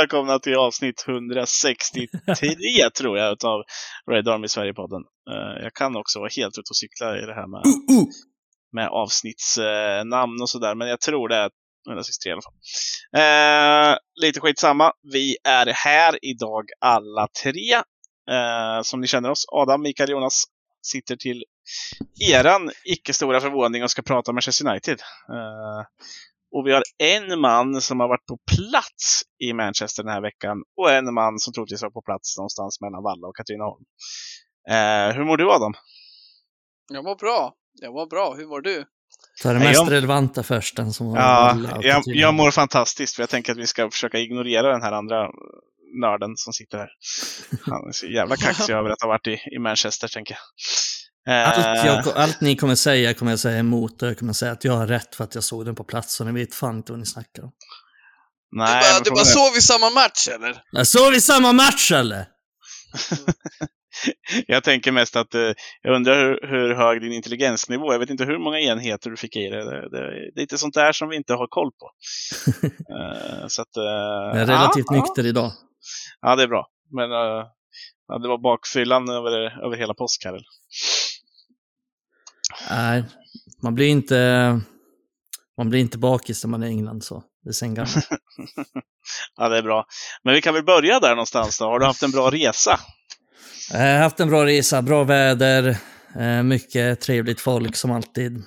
Välkomna till avsnitt 163 tror jag utav Red Army Sverige-podden. Uh, jag kan också vara helt ute och cykla i det här med, Uh, uh. med avsnittsnamn och sådär, men jag tror det är 163 i alla fall. Uh, lite skitsamma. Vi är här idag alla tre. Uh, som ni känner oss, Adam, Mikael, Jonas, sitter till eran icke stora förvåning och ska prata Manchester United. Uh, och vi har en man som har varit på plats i Manchester den här veckan och en man som troligtvis var på plats någonstans mellan Valla och Katrineholm. Eh, hur mår du Adam? Jag mår bra. Jag mår bra. Hur mår du? Ta det mest jag- relevanta först, den som var Ja, jag, jag mår fantastiskt för jag tänker att vi ska försöka ignorera den här andra nörden som sitter här. Han är så jävla kaxig över att ha varit i, i Manchester, tänker jag. Eh, Allt, jag, allt ni kommer säga kommer jag säga emot och jag kommer säga att jag har rätt för att jag såg den på plats och ni vet fan inte vad ni snackar om. nej, du bara, du bara är- sov i samma match eller? Jag såg vi samma match eller? jag tänker mest att eh, jag undrar hur, hur hög din intelligensnivå är. Jag vet inte hur många enheter du fick i dig. Det, det, det är inte sånt där som vi inte har koll på. Eh, så att, eh, Jag är relativt ja, nykter idag. Ja, det är bra. Men eh, ja, det var bakfyllan över, över hela påsk här. eller? Nej, man blir inte... Man blir inte bakis när man är i England så. Det är sen gammalt. ja, det är bra. Men vi kan väl börja där någonstans då. Har du haft en bra resa? Jag har haft en bra resa, bra väder, eh, mycket trevligt folk som alltid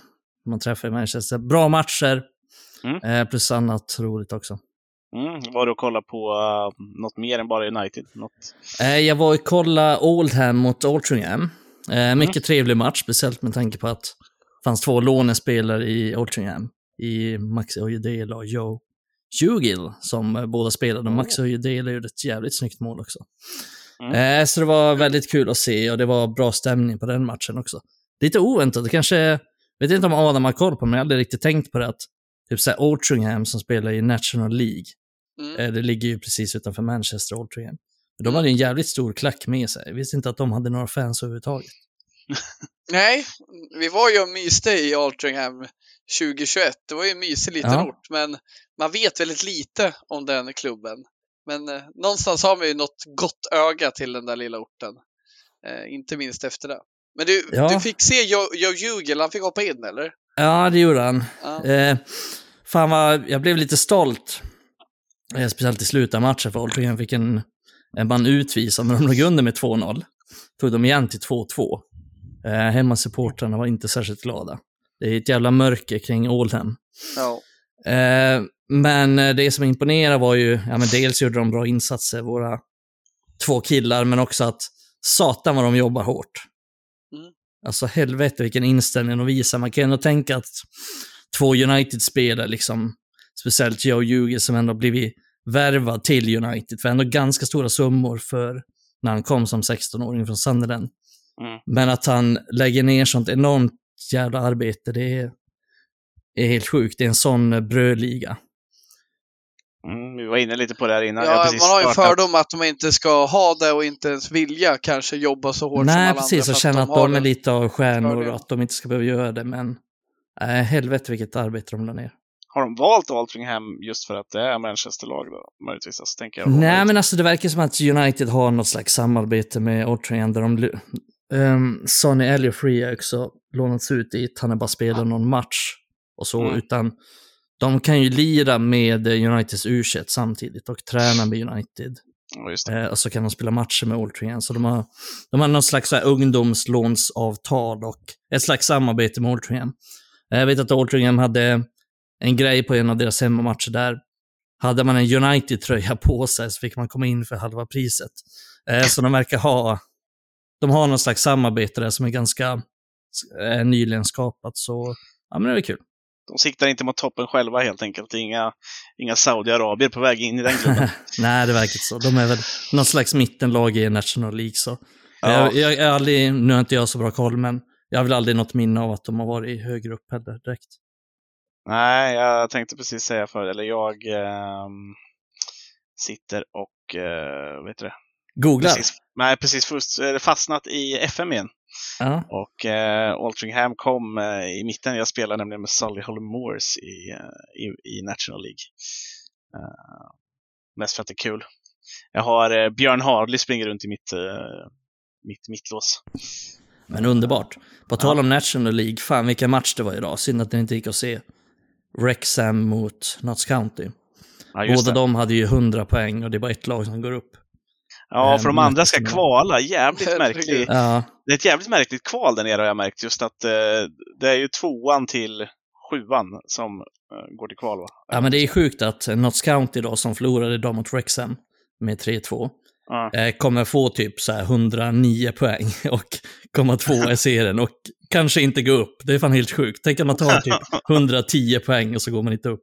man träffar i Manchester. Bra matcher, Mm. eh, plus annat roligt också. Mm, var du och kollade på uh, något mer än bara United? Något... Eh, jag var och kollade Oldham mot Altrincham. Eh, mycket trevlig match, speciellt med tanke på att det fanns två lånespelare i Altrincham. I Maxi Ojedele och Joe Hugill, som eh, båda spelade. Och Maxi Ojedele gjorde ett jävligt snyggt mål också. Mm. Eh, så det var väldigt kul att se och det var bra stämning på den matchen också. Lite oväntat, det kanske, vet inte om Adam har koll på, men jag hade riktigt tänkt på det att typ såhär Altrincham som spelar i National League, Mm. Eh, Det ligger ju precis utanför Manchester, Altrincham. De hade en jävligt stor klack med sig. Jag visste inte att de hade några fans överhuvudtaget. Nej, vi var ju och myste i Altringham 2021. Det var ju en mysig liten Ja. ort, men man vet väldigt lite om den klubben. Men eh, någonstans har man ju något gott öga till den där lilla orten. Eh, inte minst efter det. Men du, Ja. du fick se Joe, Joe Hugel, han fick hoppa in eller? Ja, det gjorde han. Ja. Eh, fan vad, jag blev lite stolt. Eh, speciellt i slutet av matchen, för Altrincham fick en man utvisad, men de låg under med 2-0. Tog de igen till 2-2. Eh, hemmasupportrarna var inte särskilt glada. Det är ett jävla mörker kring Oldham. Ja. Eh, men det som imponerade var ju, ja men dels gjorde de bra insatser, våra två killar, men också att satan vad de jobbar hårt. Mm. Alltså helvete vilken inställning de visar. Man kan ändå tänka att två United-spelare, liksom, speciellt Joe Hugill som ändå blivit värvad till United, för ändå ganska stora summor för när han kom som 16-åring från Sunderland. Mm. Men att han lägger ner sånt enormt jävla arbete, det är, är helt sjukt. Det är en sån brödliga. Mm, vi var inne lite på det här innan. Ja, precis man har ju en fördom att de inte ska ha det och inte ens vilja kanske jobba så hårt som Nej, alla precis. andra. Och för känna att de är lite av stjärnor och att de inte ska behöva göra det. Men äh, helvete vilket arbete de la ner. Har de valt Altringham just för att det är Manchester-lag då? Möjligtvis, alltså, tänker jag. Nej, men alltså det verkar som att United har något slags samarbete med Altrincham där de... Um, Sonny Elliot har också lånats ut dit. Han har bara spelat någon match och så, Mm. utan de kan ju lira med eh, Uniteds u samtidigt och träna med United. Ja. Eh, och så kan de spela matcher med Altrincham. Så de har, de har någon slags ungdomslånsavtal och ett slags samarbete med Altrincham. Eh, Jag vet att Altrincham hade en grej på en av deras hemmamatcher där hade man en United-tröja på sig så fick man komma in för halva priset. Eh, Så de verkar ha, de har någon slags samarbete där som är ganska eh, nyligen skapat. Så ja, men det är kul. De siktar inte mot toppen själva helt enkelt. Inga, inga Saudiarabier på väg in i den klubben. Nej, det verkar inte så. De är väl någon slags mittenlag i National League. Så. Ja. Jag, jag, jag aldrig, nu har inte jag så bra koll, men jag har väl aldrig något minne av att de har varit högre upp heller direkt. Nej, jag tänkte precis säga för eller jag ehm, sitter och, uh, vet du det? Googlar. Precis, nej, precis eh, fastnat i FM igen. Ja. Och uh, Altringham kom eh, i mitten. Jag spelar nämligen med Solihull Moors i, eh, i, i National League. Eh, mest för att det är kul. Jag har eh, Björn Hardley springer runt i mitt, eh, mitt mittlås. Men underbart. På tal om National League, fan vilken match det var idag. Synd att den inte gick att se. Wrexham mot Notts County. Ja, Båda det. de hade ju 100 poäng och det är bara ett lag som går upp. Ja, för de men- andra ska kvala. Jävligt märkligt. Ja, Det är ett jävligt märkligt kval där nere har jag märkt. Just att eh, det är ju tvåan till sjuan som eh, går till kval va? ja men det är sjukt att Notts County då, som förlorade idag mot Wrexham med 3-2, Ja. eh, kommer få typ så här 109 poäng och komma tvåa i serien och kanske inte gå upp. Det är fan helt sjukt. Tänk att man tar typ 110 poäng och så går man inte upp.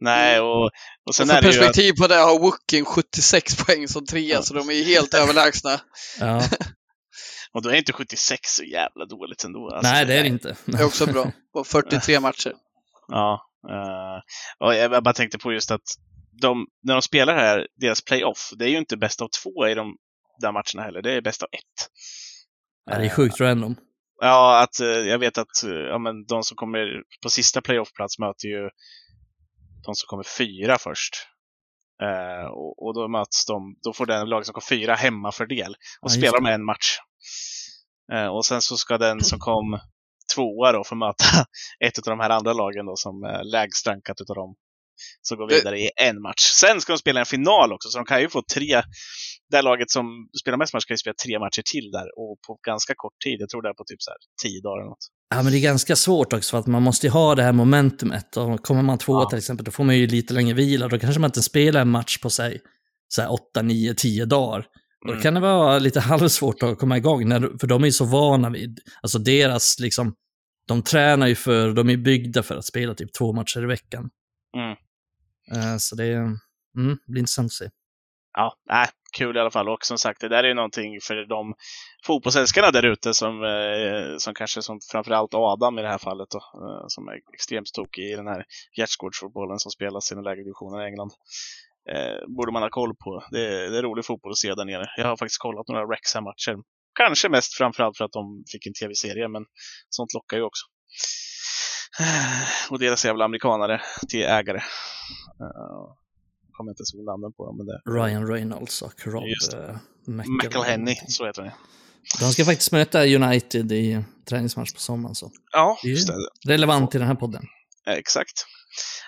Nej, och, och sen för är det ju att, perspektiv på det har Wookien 76 poäng som trea, så de är ju helt överlägsna. Ja. och då är inte 76 så jävla dåligt ändå. Alltså, Nej, det är det inte. Det är också bra. På 43 matcher. Ja. eh, och jag bara tänkte på just att de, när de spelar här, deras playoff, det är ju inte bäst av två i de där matcherna heller. Det är bäst av ett. Ja, det är sjukt random. Ja, att eh, jag vet att eh, ja, men de som kommer på sista playoffplats möter ju de som kommer fyra först. Eh, och, och då möts de, då får den lag som kom fyra hemmafördel och Ja, spelar de en match. Eh, och sen så ska den som kom tvåa då få möta ett av de här andra lagen då som är lägst rankat utav dem. Som går Det- vidare i en match. Sen ska de spela en final också, så de kan ju få tre det laget som spelar mest matcher kan ju spela tre matcher till där och på ganska kort tid. Jag tror det är på typ så här tio dagar eller något. Ja, men det är ganska svårt också för att man måste ju ha det här momentumet. Och kommer man tvåa Ja. till exempel, då får man ju lite längre vila. Då kanske man inte spelar en match på sig så här 8, 9, 10 dagar. Och Mm. Då kan det vara lite halvsvårt att komma igång, när, för de är ju så vana vid, alltså deras liksom, de tränar ju för, de är byggda för att spela typ två matcher i veckan. Mm. Eh, så det mm, blir intressant att se. Ja, nej, kul i alla fall. Och som sagt, det där är ju någonting för de fotbollsälskarna där ute som, eh, som kanske som framförallt Adam i det här fallet då, eh, som är extremt tokig i den här hjärtskårdsfotbollen som spelas i den lägre divisionen i England. Eh, borde man ha koll på. Det är, det är rolig fotboll att se där nere. Jag har faktiskt kollat några Rexham-matcher, Kanske mest framförallt för att de fick en tv-serie, men sånt lockar ju också. Och deras jävla amerikanare till ägare. Uh, kommer inte ens ihåg namnen på dem, men det Ryan Reynolds och Rob eh, McElhenney, så heter han. De ska faktiskt möta United i träningsmatch på sommaren. Så. Ja, Det är just det. Relevant i den här podden. Exakt.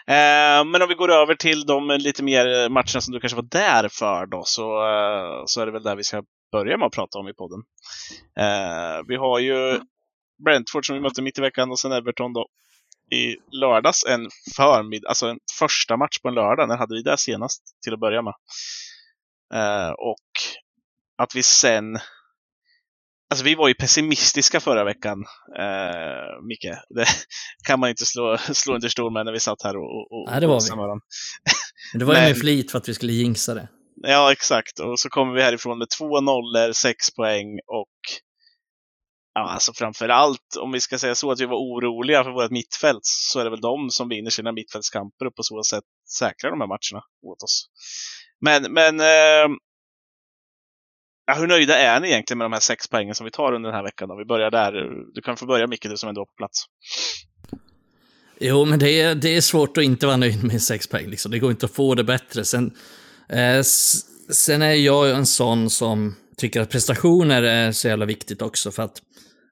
Eh, men om vi går över till de lite mer matcherna som du kanske var där för då, så, eh, så är det väl där vi ska börja med att prata om i podden. Eh, vi har ju Brentford som vi mötte mitt i veckan och sen Everton då i lördags en förmiddag, alltså en första match på en lördag. När hade vi det senast till att börja med? Eh, och att vi sen Alltså vi var ju pessimistiska förra veckan, eh, Micke. Det kan man inte slå, slå under stol med när vi satt här och, och, Nej, det var vi. varandra. Men det var ju med flit för att vi skulle jinxa det. Ja, exakt. Och så kommer vi härifrån med två nollor, sex poäng och ja, alltså framför allt om vi ska säga så att vi var oroliga för vårt mittfält så är det väl de som vinner sina mittfältskamper och på så sätt säkrar de här matcherna åt oss. Men, men eh, ja, hur nöjda är ni egentligen med de här sex poängen som vi tar under den här veckan? Då? Vi börjar där. Du kan få börja Micke, du som ändå är på plats. Jo, men det är, det är svårt att inte vara nöjd med sex poäng. Liksom. Det går inte att få det bättre. Sen, eh, sen är jag ju en sån som tycker att prestationer är så jävla viktigt också. För att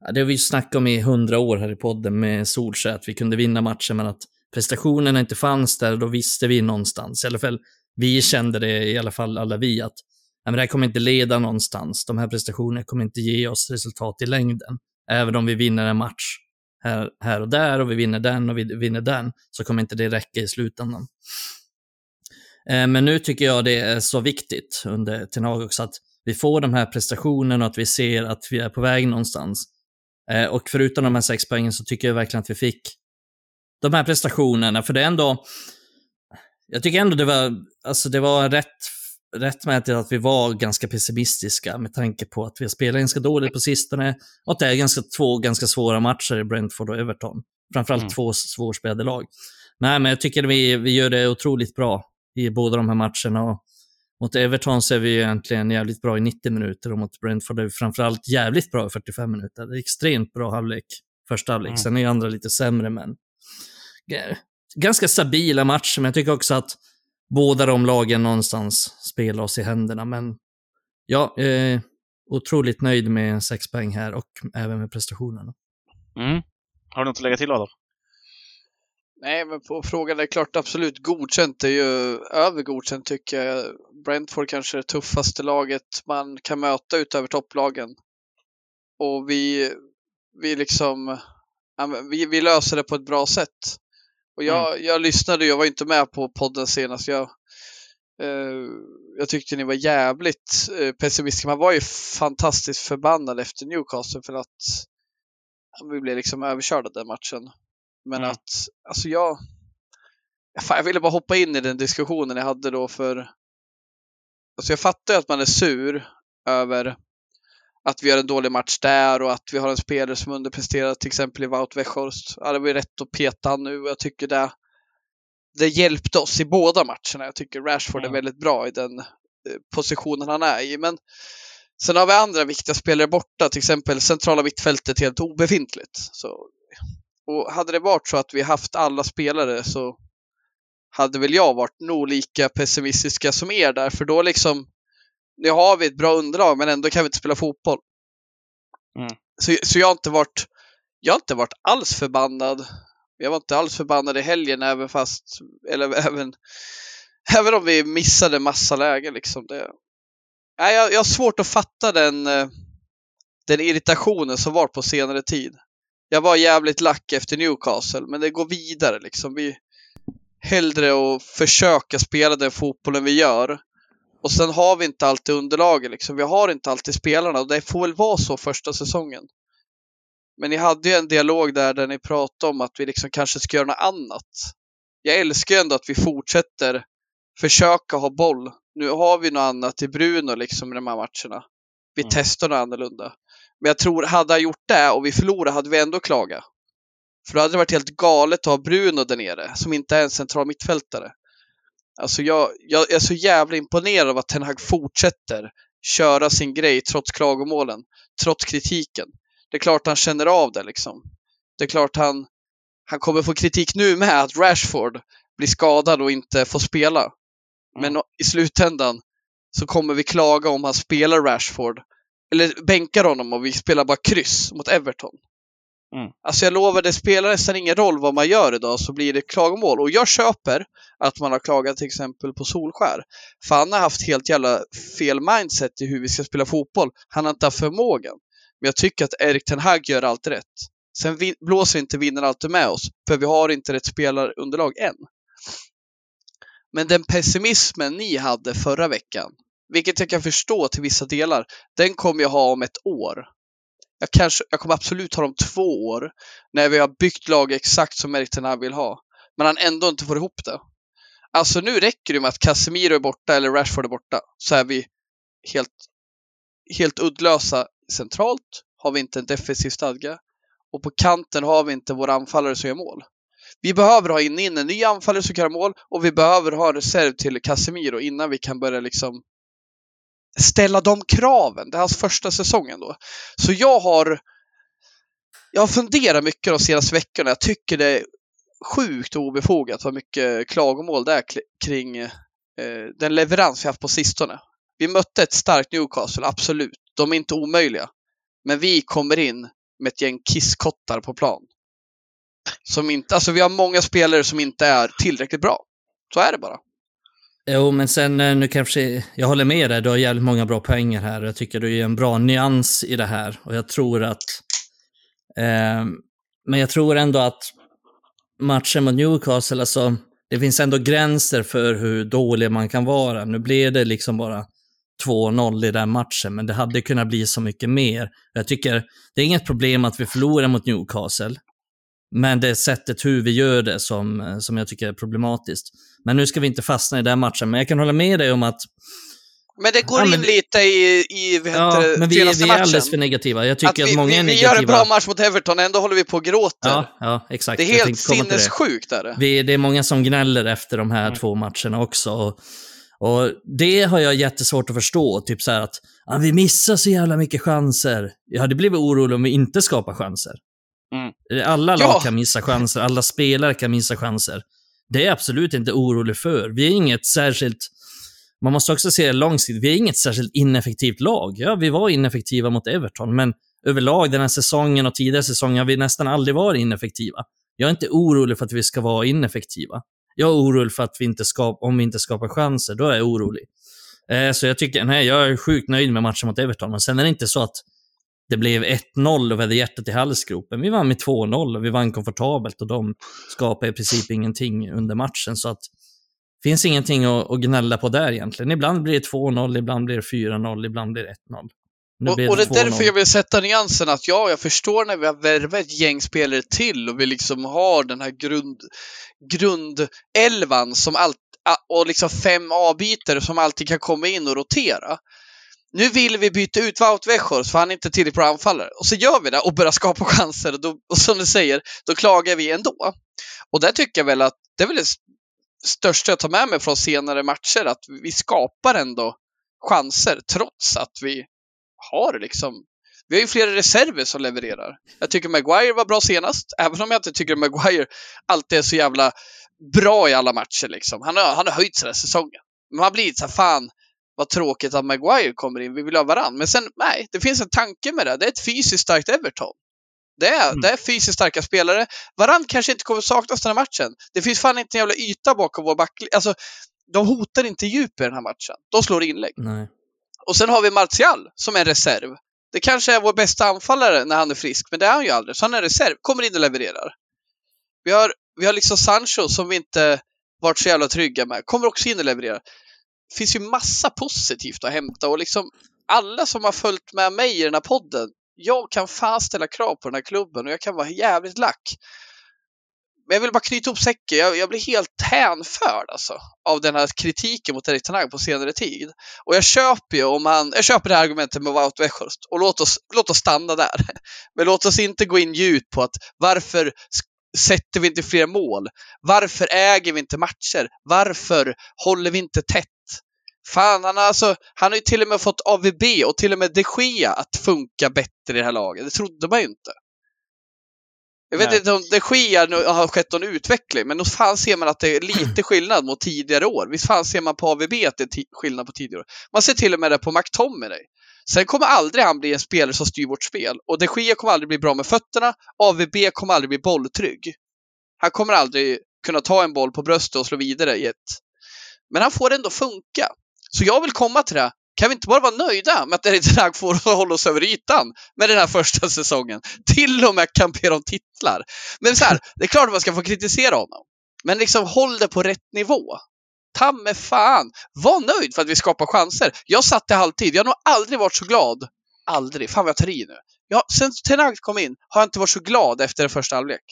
ja, det har vi ju snackat om i hundra år här i podden med Solskjaer, att vi kunde vinna matchen men att prestationerna inte fanns där, då visste vi någonstans. I alla fall, vi kände det, i alla fall alla vi, att ja, men det här kommer inte leda någonstans. De här prestationerna kommer inte ge oss resultat i längden. Även om vi vinner en match här, här och där och vi vinner den och vi vinner den, så kommer inte det räcka i slutändan. Eh, men nu tycker jag det är så viktigt under Tenag också att vi får de här prestationerna och att vi ser att vi är på väg någonstans. Eh, Och förutom de här sex poängen så tycker jag verkligen att vi fick de här prestationerna, för det är ändå, jag tycker ändå det var, alltså det var rätt, rättmätigt att vi var ganska pessimistiska med tanke på att vi har spelat ganska dåligt på sistone och att det är ganska, två ganska svåra matcher i Brentford och Everton. Framförallt Mm. två svårspelade lag. Nej, men jag tycker vi, vi gör det otroligt bra i båda de här matcherna. Och mot Everton så är vi egentligen jävligt bra i 90 minuter och mot Brentford är vi framförallt jävligt bra i 45 minuter. Det är extremt bra halvlek, första halvlek. Mm. Sen är ju andra lite sämre, men ganska stabila matcher. Men jag tycker också att båda de lagen någonstans spelar oss i händerna. Men ja, eh, otroligt nöjd med sex poäng här och även med prestationerna. Mm. Har du något att lägga till Adam? Nej, men på frågan är det klart absolut godkänt är ju över godkänt tycker jag. Brentford kanske är det tuffaste laget man kan möta utöver topplagen. Och vi, vi liksom, vi, vi löser det på ett bra sätt. Och jag, mm. jag lyssnade, jag var inte med på podden senast. Jag, eh, jag tyckte ni var jävligt eh, pessimistiska. Man var ju fantastiskt förbannad efter Newcastle för att vi blev liksom överkörda den matchen. Men mm. att, alltså jag, fan, jag ville bara hoppa in i den diskussionen jag hade då för, alltså jag fattar ju att man är sur över att vi gör en dålig match där och att vi har en spelare som underpresterat, till exempel i Wout Weghorst. Ja, det var ju rätt att peta nu och jag tycker det, det hjälpte oss i båda matcherna. Jag tycker Rashford mm. är väldigt bra i den eh, positionen han är i. Men sen har vi andra viktiga spelare borta, till exempel centrala mittfältet helt obefintligt. Så och hade det varit så att vi haft alla spelare så hade väl jag varit nog lika pessimistiska som er där, för då liksom, nu har vi ett bra underlag men ändå kan vi inte spela fotboll. Mm. Så, så jag har inte varit, jag har inte varit alls förbannad. Jag var inte alls förbannad i helgen även fast, eller även, även om vi missade massa lägen liksom. Det, nej, jag, jag har svårt att fatta den, eh, den irritationen som var på senare tid jag var jävligt lack efter Newcastle, men det går vidare liksom. Vi hellre att försöka spela den fotbollen vi gör. Och sen har vi inte alltid underlaget liksom. Vi har inte alltid spelarna och det får väl vara så första säsongen. Men ni hade ju en dialog där, där ni pratade om att vi liksom kanske ska göra något annat. Jag älskar ju ändå att vi fortsätter försöka ha boll. Nu har vi något annat i Bruno liksom i de här matcherna. Vi mm. testar något annorlunda. Men jag tror, hade han gjort det och vi förlorade hade vi ändå klagat. För då hade det varit helt galet att ha Bruno där nere, som inte är en central mittfältare. Alltså jag, jag är så jävla imponerad av att Ten Hag fortsätter köra sin grej trots klagomålen, trots kritiken. Det är klart han känner av det liksom. Det är klart han, han kommer få kritik nu med att Rashford blir skadad och inte får spela. Men mm. i slutändan så kommer vi klaga om han spelar Rashford eller bänkar honom och vi spelar bara kryss mot Everton. Mm. Alltså jag lovar, det spelar nästan ingen roll vad man gör idag så blir det klagomål. Och jag köper att man har klagat till exempel på Solskär. För han har haft helt jävla fel mindset i hur vi ska spela fotboll. Han har inte haft förmågan. Men jag tycker att Erik Ten Hag gör allt rätt. Sen blåser inte vinnaren alltid med oss, för vi har inte rätt spelarunderlag än. Men den pessimismen ni hade förra veckan, vilket jag kan förstå till vissa delar. Den kommer jag ha om ett år. Jag, kanske, jag kommer absolut ha dem två år när vi har byggt lag exakt som Erik vill ha. Men han ändå inte får ihop det. Alltså nu räcker det med att Casemiro är borta eller Rashford är borta så är vi helt, helt uddlösa centralt. Har vi inte en defensiv stadga och på kanten har vi inte våra anfallare som gör mål. Vi behöver ha in, in en ny anfallare som kan göra mål och vi behöver ha en reserv till Casemiro innan vi kan börja liksom ställa de kraven. Det är hans första säsongen då. Så jag har jag har funderat mycket de senaste veckorna. Jag tycker det är sjukt obefogat vad mycket klagomål det är kring eh, den leverans vi haft på sistone. Vi mötte ett starkt Newcastle, absolut. De är inte omöjliga. Men vi kommer in med ett gäng kisskottar på plan. Som inte, alltså vi har många spelare som inte är tillräckligt bra. Så är det bara. Jo, men sen eh, nu kanske, jag håller med dig, du har jävligt många bra poänger här. Jag tycker du är en bra nyans i det här och jag tror att, eh, men jag tror ändå att matchen mot Newcastle, alltså, det finns ändå gränser för hur dålig man kan vara. Nu blev det liksom bara 2-0 i den matchen, men det hade kunnat bli så mycket mer. Jag tycker, det är inget problem att vi förlorar mot Newcastle. Men det är sättet hur vi gör det som, eh, som jag tycker är problematiskt. Men nu ska vi inte fastna i den matchen, men jag kan hålla med dig om att men det går ja, men, in lite i, i vad ja, heter, men vi, vi är alldeles för negativa. Jag tycker att, vi, att många vi, är negativa. Vi gör en bra match mot Everton, ändå håller vi på och gråter. Ja, ja exakt. Det är helt sinnessjukt. Det. Vi, det är många som gnäller efter de här mm. två matcherna också. Och, och, det har jag jättesvårt att förstå. Typ så här att ah, vi missar så jävla mycket chanser. Jag hade blivit orolig om vi inte skapar chanser. Mm. Alla lag ja. kan missa chanser, alla spelare kan missa chanser. Det är jag absolut inte orolig för. Vi är inget särskilt, man måste också se det långsiktigt, vi är inget särskilt ineffektivt lag. Ja, vi var ineffektiva mot Everton, men överlag den här säsongen och tidigare säsonger har vi nästan aldrig varit ineffektiva. Jag är inte orolig för att vi ska vara ineffektiva. Jag är orolig för att vi inte skap, om vi inte skapar chanser, då är jag orolig. Eh, så jag tycker, nej, jag är sjukt nöjd med matchen mot Everton, men sen är det inte så att det blev 1-0 och vi hade hjärtat i halsgropen. Vi vann med 2-0 och vi vann komfortabelt och de skapade i princip ingenting under matchen. Så att det finns ingenting att, att gnälla på där egentligen. Ibland blir det 2-0, ibland blir det 4-0, ibland blir det 1-0. Nu Och, och det är 2-0. därför jag vill sätta nyansen att ja, jag förstår när vi har värvat ett gäng spelare till och vi liksom har den här grund, grundelvan som allt, och liksom fem avbytare som alltid kan komma in och rotera. Nu vill vi byta ut Wout Weghorst för han är inte tillräckligt bra anfallare. Och så gör vi det och börjar skapa chanser och, då, och som du säger, då klagar vi ändå. Och där tycker jag väl att det är väl det största jag tar med mig från senare matcher, att vi skapar ändå chanser trots att vi har liksom vi har ju flera reserver som levererar. Jag tycker Maguire var bra senast, även om jag inte tycker Maguire alltid är så jävla bra i alla matcher. Liksom. Han, har, han har höjt sig den här säsongen. Men man blir så här, fan vad tråkigt att Maguire kommer in, vi vill ha varann. Men sen, nej, det finns en tanke med det. Det är ett fysiskt starkt Everton. Det är, Mm. det är fysiskt starka spelare. Varann kanske inte kommer saknas den här matchen. Det finns fan inte en jävla yta bakom vår backlinje. Alltså, de hotar inte djup i den här matchen. De slår inlägg. Nej. Och sen har vi Martial som är reserv. Det kanske är vår bästa anfallare när han är frisk, men det är han ju aldrig. Så han är reserv, kommer in och levererar. Vi har, vi har liksom Sancho som vi inte varit så jävla trygga med, kommer också in och levererar. Det finns ju massa positivt att hämta och liksom alla som har följt med mig i den här podden, jag kan fan ställa krav på den här klubben och jag kan vara jävligt lack. Men jag vill bara knyta ihop säcken. Jag, jag blir helt hänförd alltså, av den här kritiken mot Erik Tanag på senare tid. Och jag köper ju om han, jag köper det här argumentet med Wout Weghorst och låt oss, låt oss stanna där. Men låt oss inte gå in djupt på att varför sätter vi inte fler mål? Varför äger vi inte matcher? Varför håller vi inte tätt? Fan, han har, alltså, han har ju till och med fått AVB och till och med de Gea att funka bättre i det här laget. Det trodde man ju inte. Jag vet Nej. inte om de Gea nu har skett någon utveckling, men nog fan ser man att det är lite skillnad mot tidigare år. Visst fan ser man på AVB att det är skillnad på tidigare år. Man ser till och med det på McTominay. Sen kommer aldrig han bli en spelare som styr vårt spel. Och de Gea kommer aldrig bli bra med fötterna. AVB kommer aldrig bli bolltrygg. Han kommer aldrig kunna ta en boll på bröstet och slå vidare i ett. Men han får det ändå funka. Så jag vill komma till det. Kan vi inte bara vara nöjda med att Erik Drag får hålla oss över ytan med den här första säsongen? Till och med kampera om titlar. Men så här, det är klart att man ska få kritisera honom. Men liksom håll det på rätt nivå. Ta med fan. Var nöjd för att vi skapar chanser. Jag satt i halvtid. Jag har nog aldrig varit så glad. Aldrig. Fan vad jag tar i nu. Jag, sen Tenag kom in har jag inte varit så glad efter den första halvlek.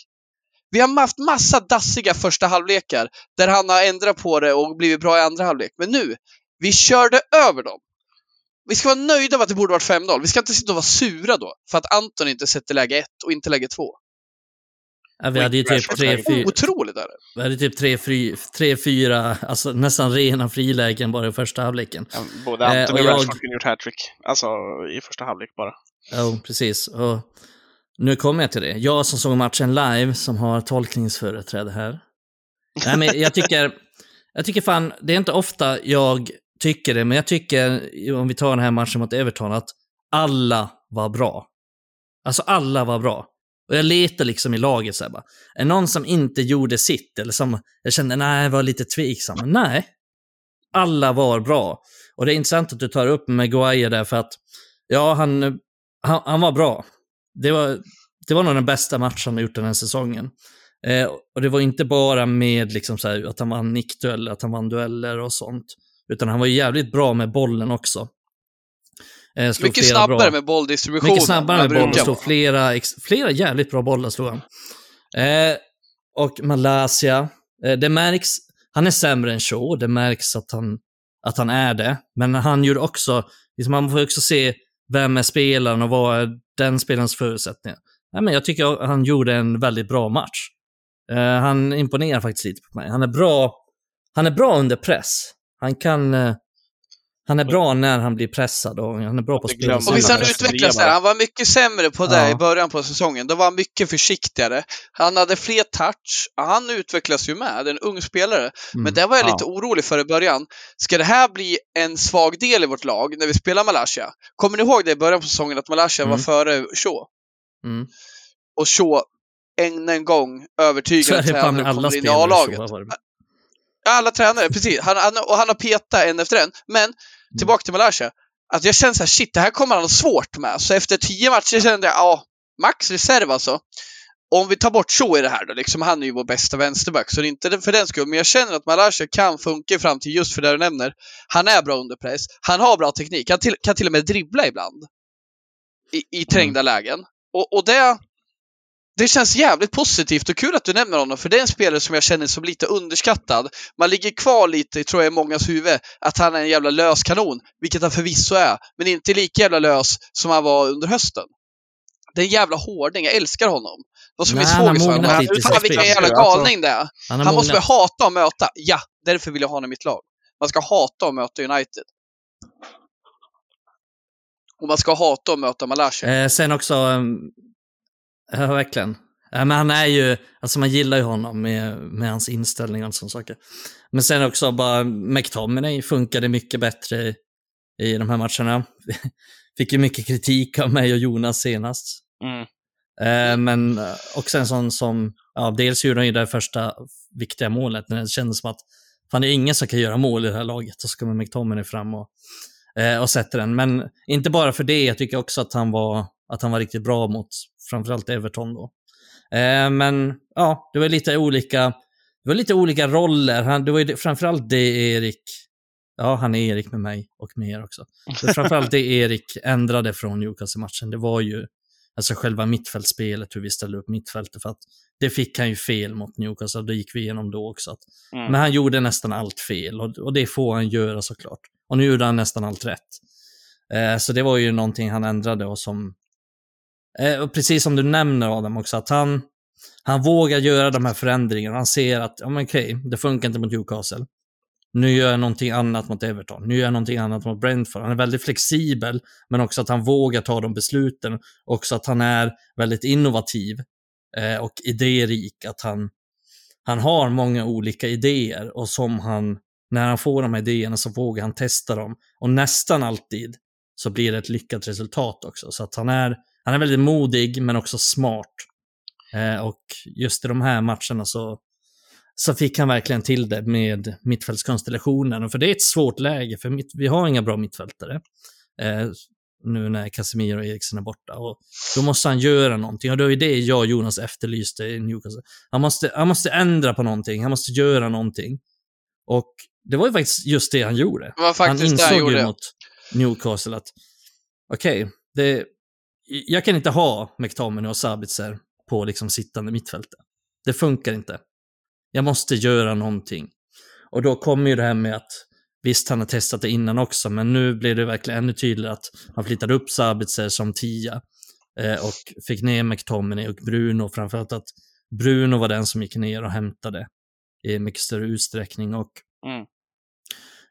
Vi har haft massa dassiga första halvlekar där han har ändrat på det och blivit bra i andra halvlek. Men nu, vi körde över dem. Vi ska vara nöjda med att det borde varit 5-0. Vi ska inte sitta och vara sura då för att Anton inte sätter läge 1 och inte läge 2. Ja, vi hade ju typ Rashford tre, läge. fyra, Otroligt är det. vi hade typ tre, fri, tre, fyra, alltså nästan rena frilägen bara i första halvleken. Ja, Både Eh, Anton och och jag- Rashford kunde gjort hattrick. Alltså i första halvlek bara. Ja, precis. Och nu kommer jag till det. Jag som såg matchen live, som har tolkningsföreträde här. Nej, men jag tycker, jag tycker fan, det är inte ofta jag tycker det, men jag tycker, om vi tar den här matchen mot Everton, att alla var bra. Alltså alla var bra. Och jag letar liksom i laget så här bara, är det någon som inte gjorde sitt? Eller som jag kände, nej, jag var lite tveksam. Nej, alla var bra. Och det är intressant att du tar upp Maguire där, för att ja, han, han, han var bra. Det var, det var nog den bästa matchen han har gjort den här säsongen. Eh, och det var inte bara med liksom så här, att han vann nickdueller, att han vann dueller och sånt. Utan han var jävligt bra med bollen också. Eh, Mycket snabbare bra. med bolldistributionen. Mycket snabbare med vad boll och brukar slog flera, flera jävligt bra bollar slog han. Eh, och Malaysia, eh, det märks, han är sämre än Shaw, det märks att han, att han är det. Men han gjorde också, liksom man får också se vem är spelaren och vad är den spelarens förutsättningar. Nej, men jag tycker han gjorde en väldigt bra match. Eh, han imponerar faktiskt lite på mig. Han är bra, han är bra under press. Han kan, eh, Han är bra när han blir pressad och han är bra på att spela. Och visst han utvecklats där. Han var mycket sämre på det Ja. i början på säsongen. Då var han mycket försiktigare. Han hade fler touch. Ja, Han utvecklas ju med. En ung spelare. Mm. Men det var jag Ja. lite orolig för i början. Ska det här bli en svag del i vårt lag när vi spelar Malaysia? Kommer ni ihåg det i början på säsongen att Malaysia var Mm. före Shaw? Mm. Och Shaw än en gång övertygande tränare kommer in i. A-laget. så var det. Ja, Alla tränare, precis. Han, han, och han har petat en efter en. Men tillbaka till Malaysia. Att jag känner så här, shit, det här kommer han ha svårt med. Så efter tio matcher kände jag, ja, max reserv alltså. Om vi tar bort Shaw i det här då, liksom, han är ju vår bästa vänsterback, så det är inte för den skull. Men jag känner att Malaysia kan funka i framtid just för det du nämner. Han är bra under press, han har bra teknik, han till, kan till och med dribbla ibland. I, i trängda lägen. Och, och det, det känns jävligt positivt och kul att du nämner honom, för det är en spelare som jag känner som lite underskattad. Man ligger kvar lite, tror jag, i mångas huvud, att han är en jävla lös kanon, vilket han förvisso är, men inte lika jävla lös som han var under hösten. Det är en jävla hårding, jag älskar honom. Vad som Nej, är mognat lite i Fan vilken jävla Alltså, galning det är. Han Han måste väl mognat. hata att möta. Ja, därför vill jag ha honom i mitt lag. Man ska hata att möta United. Och man ska hata att möta Malaysia. Eh, sen också, um, ja verkligen. Men han är ju, alltså man gillar ju honom med, med hans inställning och sådana saker. Men sen också bara, McTominay funkade mycket bättre i, i de här matcherna. Fick ju mycket kritik av mig och Jonas senast. Mm. Eh, men, eh, och sen sån som, ja, dels gjorde han ju det första viktiga målet när det kändes som att fan det är ingen som kan göra mål i det här laget. Och så kommer McTominay fram och, eh, och sätter den. Men inte bara för det, jag tycker också att han var, att han var riktigt bra mot framförallt Everton då. Eh, men ja, det var lite olika, det var lite olika roller. Han, det var ju framförallt det Erik, ja han är Erik med mig och med er också. Det framförallt det Erik ändrade från Newcastle-matchen. Det var ju alltså själva mittfältsspelet, hur vi ställde upp mittfältet. För att det fick han ju fel mot Newcastle, det gick vi igenom då också. Att, Mm. Men han gjorde nästan allt fel och, och det får han göra såklart. Och nu gjorde han nästan allt rätt. Eh, så det var ju någonting han ändrade och som, eh, och precis som du nämner Adam också, att han, han vågar göra de här förändringarna. Han ser att, ja men okej, det funkar inte mot Newcastle. Nu gör jag någonting annat mot Everton. Nu gör jag någonting annat mot Brentford. Han är väldigt flexibel, men också att han vågar ta de besluten. Också att han är väldigt innovativ eh, och idérik. Att han, han har många olika idéer och som han, när han får de här idéerna så vågar han testa dem. Och nästan alltid så blir det ett lyckat resultat också. Så att han är, han är väldigt modig men också smart. Eh, och just i de här matcherna så, så fick han verkligen till det med mittfältskonstellationen. För det är ett svårt läge, för mitt, vi har inga bra mittfältare. Eh, nu när Casemiro och Eriksen är borta. Och då måste han göra någonting. Och det var ju det jag och Jonas efterlyste i Newcastle. Han måste, han måste ändra på någonting, han måste göra någonting. Och det var ju faktiskt just det han gjorde. Det var faktiskt han det han insåg ju gjorde. mot Newcastle att okej, det jag kan inte ha McTominay och Sabitzer på liksom sittande mittfältet. Det funkar inte. Jag måste göra någonting. Och då kommer ju det här med att visst, han har testat det innan också, men nu blir det verkligen ännu tydligare att han flyttade upp Sabitzer som tia eh, och fick ner McTominay och Bruno, framförallt att Bruno var den som gick ner och hämtade i mycket större utsträckning och Mm.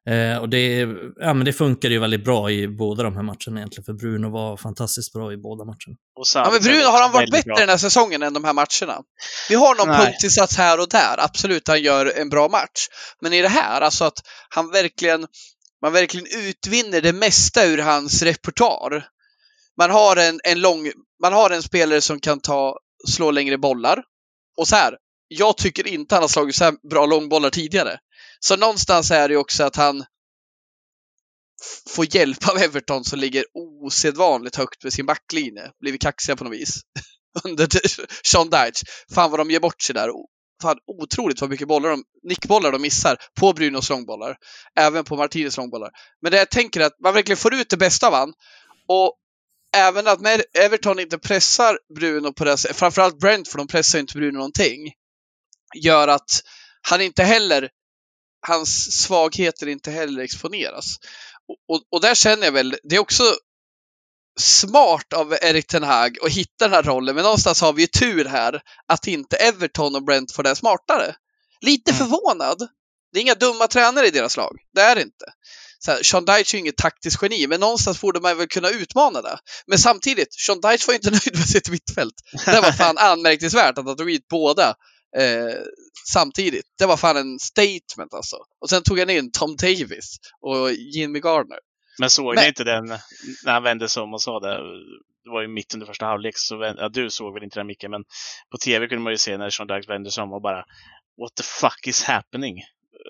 Eh, och det, ja, men det funkade ju väldigt bra i båda de här matcherna egentligen, för Bruno var fantastiskt bra i båda matcherna. Och Ja, men Bruno, har han varit bättre bra. den här säsongen än de här matcherna? Vi har någon Nej. punktinsats här och där, absolut, han gör en bra match. Men i det här, alltså att han verkligen, man verkligen utvinner det mesta ur hans repertoar. Man har en, en lång, man har en spelare som kan ta, slå längre bollar. Och så här, jag tycker inte han har slagit så här bra långbollar tidigare. Så någonstans är det ju också att han får hjälp av Everton som ligger osedvanligt högt med sin backlinje. Blivit kaxiga på något vis. Under Sean Dyche. Fan vad de ger bort sig där. Fan, otroligt vad mycket bollar de, nickbollar de missar på Brunos långbollar. Även på Martinez långbollar. Men det jag tänker är att man verkligen får ut det bästa av han. Och även att när Everton inte pressar Bruno på det sättet, framförallt Brent för de pressar ju inte Bruno någonting, gör att han inte heller, hans svagheter inte heller exponeras. Och, och, och där känner jag väl, det är också smart av Erik Ten Hag att hitta den här rollen, men någonstans har vi ju tur här att inte Everton och Brentford är smartare. Lite Mm. förvånad. Det är inga dumma tränare i deras lag, det är det inte. så här, Sean Dyche är ju inget taktiskt geni, men någonstans borde man väl kunna utmana det. Men samtidigt, Sean Dyche var ju inte nöjd med sitt mittfält. Det var fan anmärkningsvärt att han tog hit båda eh, samtidigt. Det var fan en statement alltså. Och sen tog han in Tom Davis och Jimmy Gardner. Men såg Men- ni inte den när han vände sig om och sa det? Det var ju mitt under första halvlek, så ja, du såg väl inte den Micke, men på tv kunde man ju se när Sean Dyche vände sig om och bara What the fuck is happening?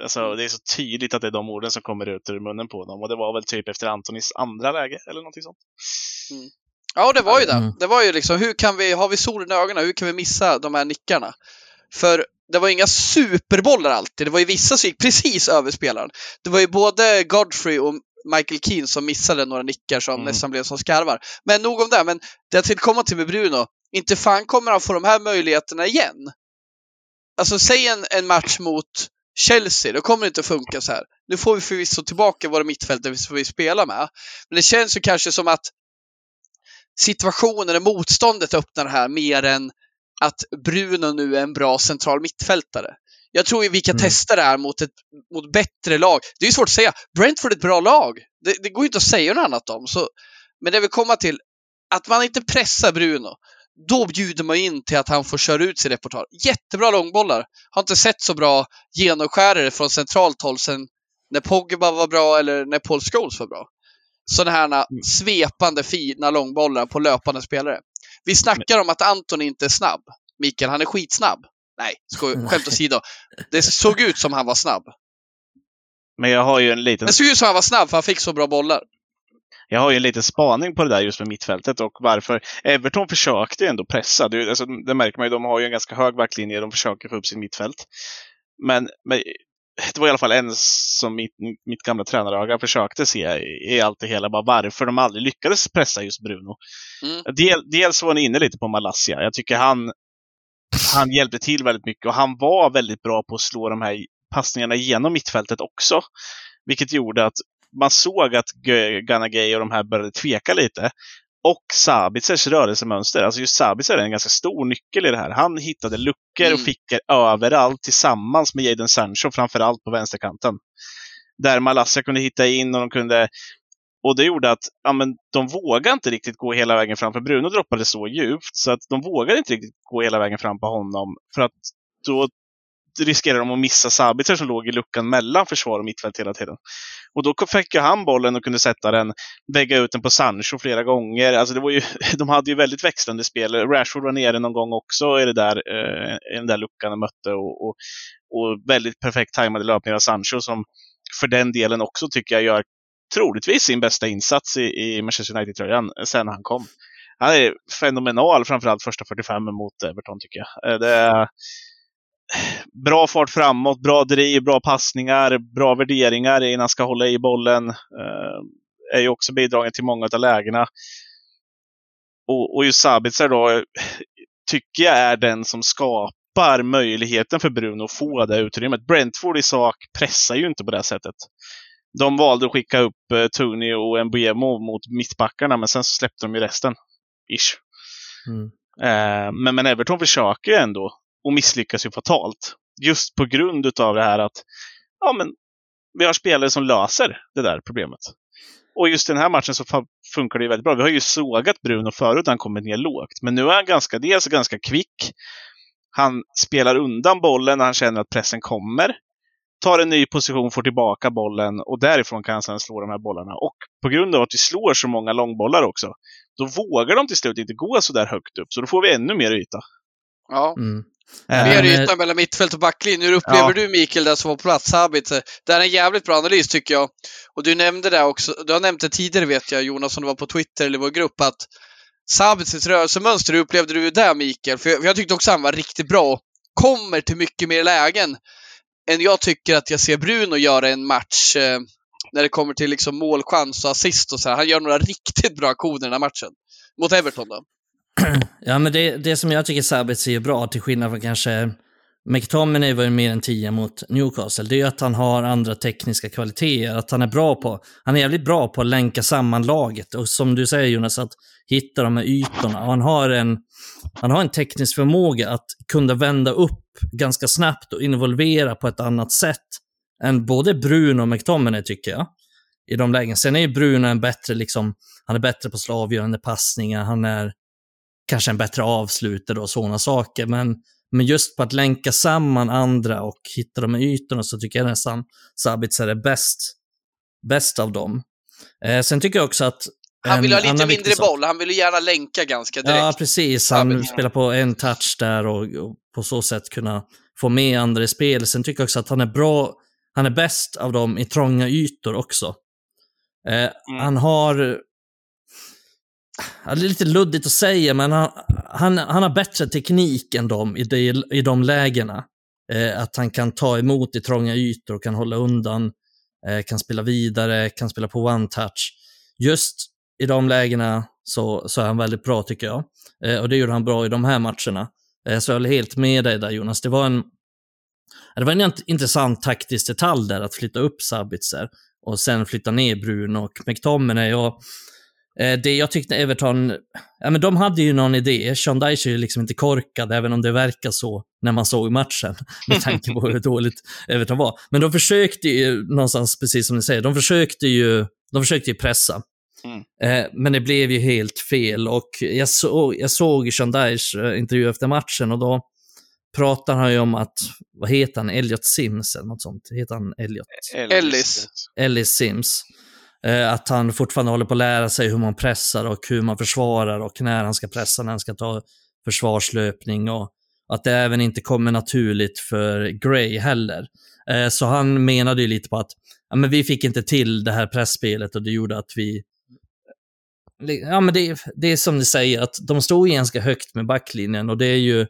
Alltså, det är så tydligt att det är de orden som kommer ut ur munnen på dem. Och det var väl typ efter Antonis andra läge, eller någonting sånt. Ja, det var ju det. Mm. Det var ju liksom, hur kan vi, har vi solen i ögonen, hur kan vi missa de här nickarna? För det var inga superbollar alltid. Det var ju vissa som gick precis över spelaren. Det var ju både Godfrey och Michael Keane som missade några nickar som Mm. nästan blev som skarvar. Men nog om det. Men det jag tänkte komma till med Bruno, inte fan kommer han få de här möjligheterna igen. Alltså, säg en, en match mot Chelsea, då kommer det inte att funka så här. Nu får vi förvisso tillbaka våra mittfältare som vi spelar med. Men det känns ju kanske som att situationen och motståndet öppnar här mer än att Bruno nu är en bra central mittfältare. Jag tror vi kan Mm. testa det här mot ett mot bättre lag. Det är svårt att säga. Brentford är ett bra lag. Det, det går ju inte att säga något annat om. Så, men det vill komma till att man inte pressar Bruno. Då bjuder man in till att han får köra ut sin repertoar. Jättebra långbollar. Har inte sett så bra genomskärare från centralt håll sen när Pogba var bra eller när Paul Scholes var bra. Sådana här svepande fina långbollar på löpande spelare. Vi snackar om att Anton inte är snabb. Mikael, han är skitsnabb. Nej, skoj, skämt åsido. Det såg ut som han var snabb. Men jag har ju en liten, Det såg ut som han var snabb för han fick så bra bollar. jag har ju en liten spaning på det där just med mittfältet och varför. Everton försökte ju ändå pressa. Det, alltså, det märker man ju, de har ju en ganska hög backlinje. De försöker få upp sin mittfält. Men, men det var i alla fall en som mitt, mitt gamla tränaröga försökte se i, allt det hela. Bara varför de aldrig lyckades pressa just Bruno. Mm. Del, dels var ni inne lite på Malassia. Jag tycker han, han hjälpte till väldigt mycket och han var väldigt bra på att slå de här passningarna genom mittfältet också. Vilket gjorde att man såg att Ganagay och de här började tveka lite. Och Sabitsers rörelsemönster. Alltså just Sabitzer är en ganska stor nyckel i det här. Han hittade luckor Mm. och fickor överallt tillsammans med Jadon Sancho, framförallt på vänsterkanten. Där Malassia kunde hitta in och de kunde och det gjorde att ja, men, de vågade inte riktigt gå hela vägen fram, för Bruno droppade så djupt, så att de vågade inte riktigt gå hela vägen fram på honom. För att då riskerade de att missa Sabitzer som låg i luckan mellan försvar och mittfält hela tiden. Och då fick ju han bollen och kunde sätta den, vägga ut den på Sancho flera gånger. Alltså det var ju, de hade ju väldigt växlande spel. Rashford var nere någon gång också i, det där, eh, i den där luckan och mötte. Och, och, och väldigt perfekt tajmade löpningar av Sancho som för den delen också tycker jag gör troligtvis sin bästa insats i, i Manchester United-tröjan sen han kom. Han är fenomenal, framförallt första 45 mot Everton tycker jag. Eh, det är bra fart framåt, bra driv, bra passningar, bra värderingar innan han ska hålla i bollen. Eh, är ju också bidragande till många av lägena. Och, och just Sabitzer då, tycker jag är den som skapar möjligheten för Bruno att få det utrymmet. Brentford i sak pressar ju inte på det sättet. De valde att skicka upp eh, Tony och Mbuemo mot mittbackarna, men sen så släppte de ju resten. Ish. Mm. Eh, men, men Everton försöker ju ändå och misslyckas ju fatalt. Just på grund utav det här att ja, men vi har spelare som löser det där problemet. Och just i den här matchen så funkar det ju väldigt bra. Vi har ju sågat Bruno förut när han kommit ner lågt. Men nu är han ganska, dels ganska kvick. Han spelar undan bollen när han känner att pressen kommer. Tar en ny position, får tillbaka bollen och därifrån kan han sedan slå de här bollarna. Och på grund av att vi slår så många långbollar också, då vågar de till slut inte gå så där högt upp. Så då får vi ännu mer yta. Ja. Mm. Mer yta mellan mittfält och backlinje. Hur upplever Ja. du Mikael, där som var på plats, Sabit? Det är en jävligt bra analys tycker jag. Och du nämnde det också, du har nämnt det tidigare vet jag Jonas, som det var på Twitter eller i vår grupp, att Sabits rörelsemönster, hur upplevde du det Mikael? För jag, för jag tyckte också han var riktigt bra. Kommer till mycket mer lägen än jag tycker att jag ser Bruno göra en match eh, när det kommer till liksom målchans och assist och så här. Han gör några riktigt bra aktioner i den här matchen. Mot Everton då. Ja, men det, det som jag tycker Sabitz är bra, till skillnad från kanske McTominay var ju mer än 10 mot Newcastle, det är ju att han har andra tekniska kvaliteter, att han är bra på, han är jävligt bra på att länka samman laget och som du säger Jonas, att hitta de här ytorna. Och han har en, han har en teknisk förmåga att kunna vända upp ganska snabbt och involvera på ett annat sätt än både Bruno och McTominay tycker jag. i de lägena. Sen är ju Bruno en bättre, liksom, han är bättre på slavgörande passningar, han är kanske en bättre avslutare och sådana saker. Men, men just på att länka samman andra och hitta de här ytorna så tycker jag nästan Sabitzer är bäst, bäst av dem. Eh, sen tycker jag också att han vill ha lite mindre sak- boll, han vill ju gärna länka ganska direkt. Ja, precis. Han Sabitzer. spelar på en touch där och, och på så sätt kunna få med andra i spel. Sen tycker jag också att han är bra, han är bäst av dem i trånga ytor också. Eh, Han har, det är lite luddigt att säga, men han, han, han har bättre teknik än dem i, de, i de lägena. Eh, att han kan ta emot i trånga ytor och kan hålla undan, eh, kan spela vidare, kan spela på one-touch. Just i de lägena så, så är han väldigt bra tycker jag. Eh, och det gjorde han bra i de här matcherna. Eh, så jag håller helt med dig där Jonas. Det var en, det var en intressant taktisk detalj där att flytta upp Sabitzer och sen flytta ner Bruno och McTominay. Och, det jag tyckte Everton, ja men de hade ju någon idé. Dyche är ju liksom inte korkad, även om det verkar så när man såg matchen, med tanke på hur dåligt Everton var. Men de försökte ju någonstans, precis som ni säger, de försökte ju, de försökte ju pressa. Eh, men det blev ju helt fel och jag, så, jag såg Dyche eh, intervju efter matchen och då pratar han ju om att, vad heter han, Elliot Sims eller något sånt? Heter han Elliot? Ellis. Ellis Sims. Eh, att han fortfarande håller på att lära sig hur man pressar och hur man försvarar och när han ska pressa, när han ska ta försvarslöpning och att det även inte kommer naturligt för Gray heller. Eh, så han menade ju lite på att ja, men vi fick inte till det här pressspelet och det gjorde att vi eh, Ja, men det, det är som ni säger, att de stod ju ganska högt med backlinjen och det är ju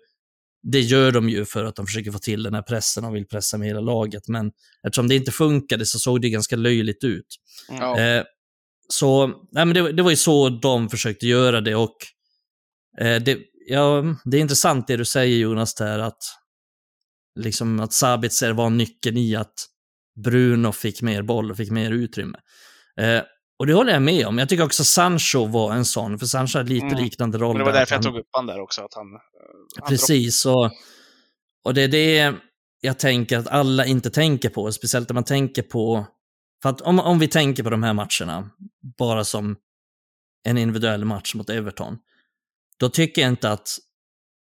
det gör de ju för att de försöker få till den här pressen och vill pressa med hela laget. Men eftersom det inte funkade så såg det ganska löjligt ut. Ja. Eh, så nej, men det, det var ju så de försökte göra det och eh, det, ja, det är intressant det du säger Jonas där att liksom att Sabitzer var nyckeln i att Bruno fick mer boll och fick mer utrymme. Eh, och det håller jag med om. Jag tycker också Sancho var en sån, för Sancho hade lite Mm. liknande roll. Men det var där, därför att jag han- tog upp han där också. Att han, eh, han Precis, och, och det är det jag tänker att alla inte tänker på, speciellt när man tänker på... För att om, om vi tänker på de här matcherna bara som en individuell match mot Everton, då tycker jag inte att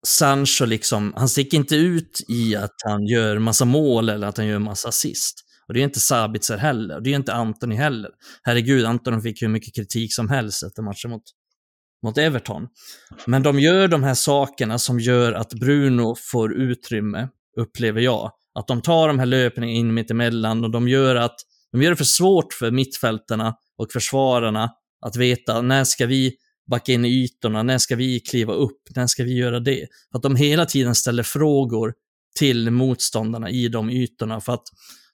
Sancho liksom, han sticker inte ut i att han gör massa mål eller att han gör massa assist. Och det är inte Sabitzer heller, och det är inte Antoni heller. Herregud, Antoni fick hur mycket kritik som helst efter matchen mot, mot Everton. Men de gör de här sakerna som gör att Bruno får utrymme, upplever jag. Att de tar de här löpningarna in mitt emellan och de gör, att, de gör det för svårt för mittfältarna och försvararna att veta när ska vi backa in i ytorna, när ska vi kliva upp, när ska vi göra det? För att de hela tiden ställer frågor till motståndarna i de ytorna. För att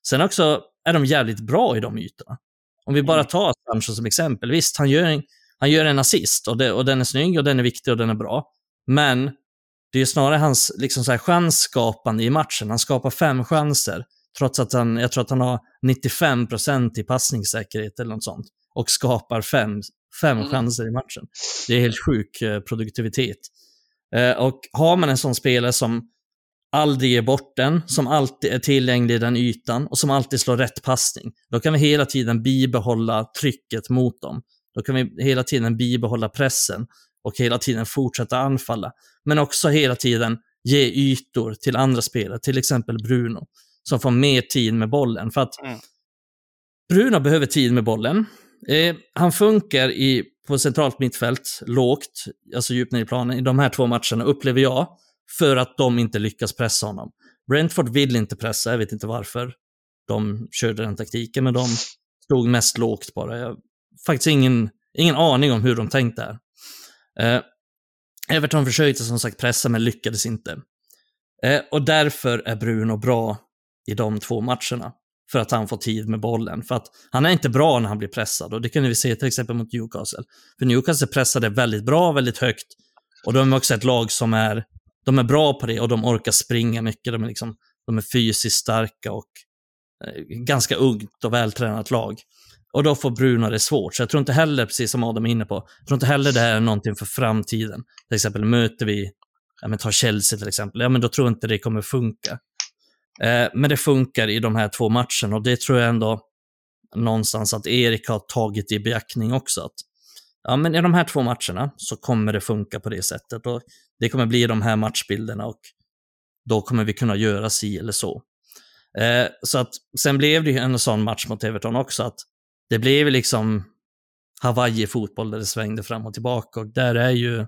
sen också är de jävligt bra i de ytorna. Om vi bara tar Sancho som exempel. Visst, han gör en, han gör en assist och, det, och den är snygg och den är viktig och den är bra. Men det är snarare hans liksom så här, chansskapande i matchen. Han skapar fem chanser, trots att han, jag tror att han har 95 procent i passningssäkerhet eller något sånt. Och skapar fem, fem Mm. chanser i matchen. Det är helt sjuk eh, produktivitet. Eh, och har man en sån spelare som aldrig ger bort den, som alltid är tillgänglig i den ytan och som alltid slår rätt passning, då kan vi hela tiden bibehålla trycket mot dem. Då kan vi hela tiden bibehålla pressen och hela tiden fortsätta anfalla. Men också hela tiden ge ytor till andra spelare, till exempel Bruno, som får mer tid med bollen. För att Mm. Bruno behöver tid med bollen. Eh, han funkar i, på centralt mittfält, lågt, alltså djupt ner i planen, i de här två matcherna, upplever jag, för att de inte lyckas pressa honom. Brentford vill inte pressa, jag vet inte varför de körde den taktiken, men de stod mest lågt bara. Jag har faktiskt ingen, ingen aning om hur de tänkte här. Eh, Everton försökte som sagt pressa, men lyckades inte. Eh, och därför är Bruno bra i de två matcherna. För att han får tid med bollen. För att han är inte bra när han blir pressad. Och det kunde vi se till exempel mot Newcastle. För Newcastle pressade väldigt bra, väldigt högt. Och de är också ett lag som är, de är bra på det och de orkar springa mycket. De är, liksom, de är fysiskt starka och eh, ganska ungt och vältränat lag. Och då får Bruno det svårt. Så jag tror inte heller, precis som Adam är inne på, jag tror inte heller det här är någonting för framtiden. Till exempel möter vi, ja men ta Chelsea till exempel, ja men då tror jag inte det kommer funka. Eh, men det funkar i de här två matcherna och det tror jag ändå, någonstans att Erik har tagit i beaktning också. Att, ja, men i de här två matcherna så kommer det funka på det sättet. Och det kommer bli de här matchbilderna och då kommer vi kunna göra si eller så. Eh, så att sen blev det ju en sån match mot Everton också, att det blev liksom Hawaii-fotboll där det svängde fram och tillbaka och där är ju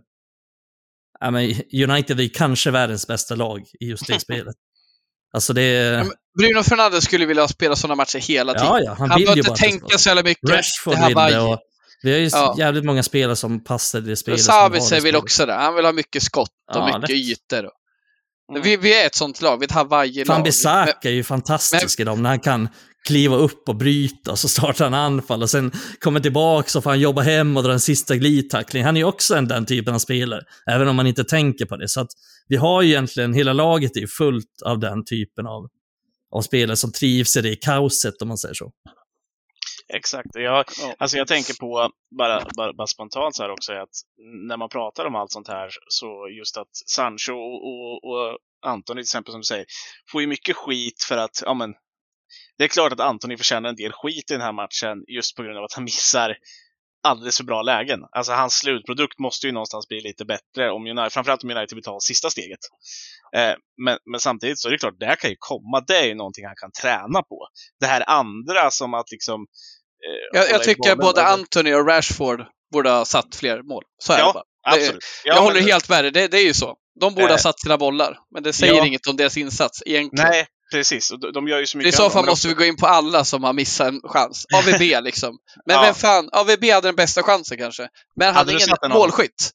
ja, men United är kanske världens bästa lag i just det spelet. Alltså det är... Bruno Fernandes skulle vilja spela sådana matcher hela tiden. Ja, ja, han, han vill behöver inte tänka så jävla mycket. Rashford det det och vi har ju Ja. jävligt många spelare som passar det spelet. det vill också det. Han vill ha mycket skott och Ja, mycket lätt. ytor. Och. Mm. Vi, vi är ett sånt lag, vi är ett Hawaii-lag. Fan Men- Bisaka är ju fantastisk i dem när han kan kliva upp och bryta och så startar han anfall och sen kommer tillbaka så får han jobba hem och dra en sista glidtackling. Han är ju också en den typen av spelare, även om man inte tänker på det. Så att vi har ju egentligen, hela laget är ju fullt av den typen av, av spelare som trivs i det kaoset om man säger så. Exakt. Jag, Ja. alltså jag tänker på, bara, bara, bara spontant så här också, att när man pratar om allt sånt här, så just att Sancho och, och, och Antoni till exempel, som du säger, får ju mycket skit för att, ja men, det är klart att Antoni förtjänar en del skit i den här matchen just på grund av att han missar alldeles för bra lägen. Alltså hans slutprodukt måste ju någonstans bli lite bättre, om United, framförallt om United vill ta sista steget. Eh, men, men samtidigt så är det klart, det här kan ju komma, det är ju någonting han kan träna på. Det här andra som att liksom Jag, hålla jag i tycker bollen, både Anthony och Rashford borde ha satt fler mål. Så är Ja, det bara. Det- Absolut. Ja, jag men- håller helt med dig, det, det är ju så. De borde ha Eh, satt sina bollar, men det säger ja. inget om deras insats egentligen. Nej, precis. De, gör ju så I mycket så annat, fall men måste vi gå in på alla som har missat en chans. AVB liksom. Men Ja. vem fan, AVB hade den bästa chansen kanske. Men han Hade hade ingen målskytt.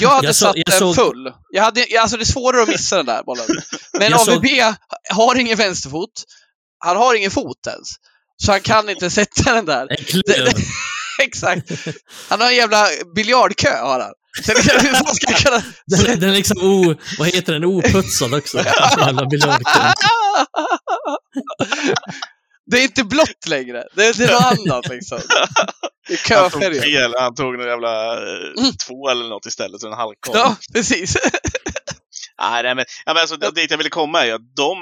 Jag hade Jag så- satt jag den såg- full. Jag hade, alltså det är svårare att missa den där bollen. Men Jag såg- AVB har ingen vänsterfot. Han har ingen fot ens. Så han kan inte sätta den där. En klöv. Exakt. Han har en jävla biljardkö har han. Så det- så ska kunna... Den, den är liksom o, vad heter den, oputsad också. Jävla biljardkung. Det är inte blått längre. Det är, det är något annat liksom. Det han tog fel. Han tog någon jävla eh, Mm. två eller något istället, så en halvkorv. Ja, precis. Nej, men, ja, men alltså, dit jag ville komma är att de,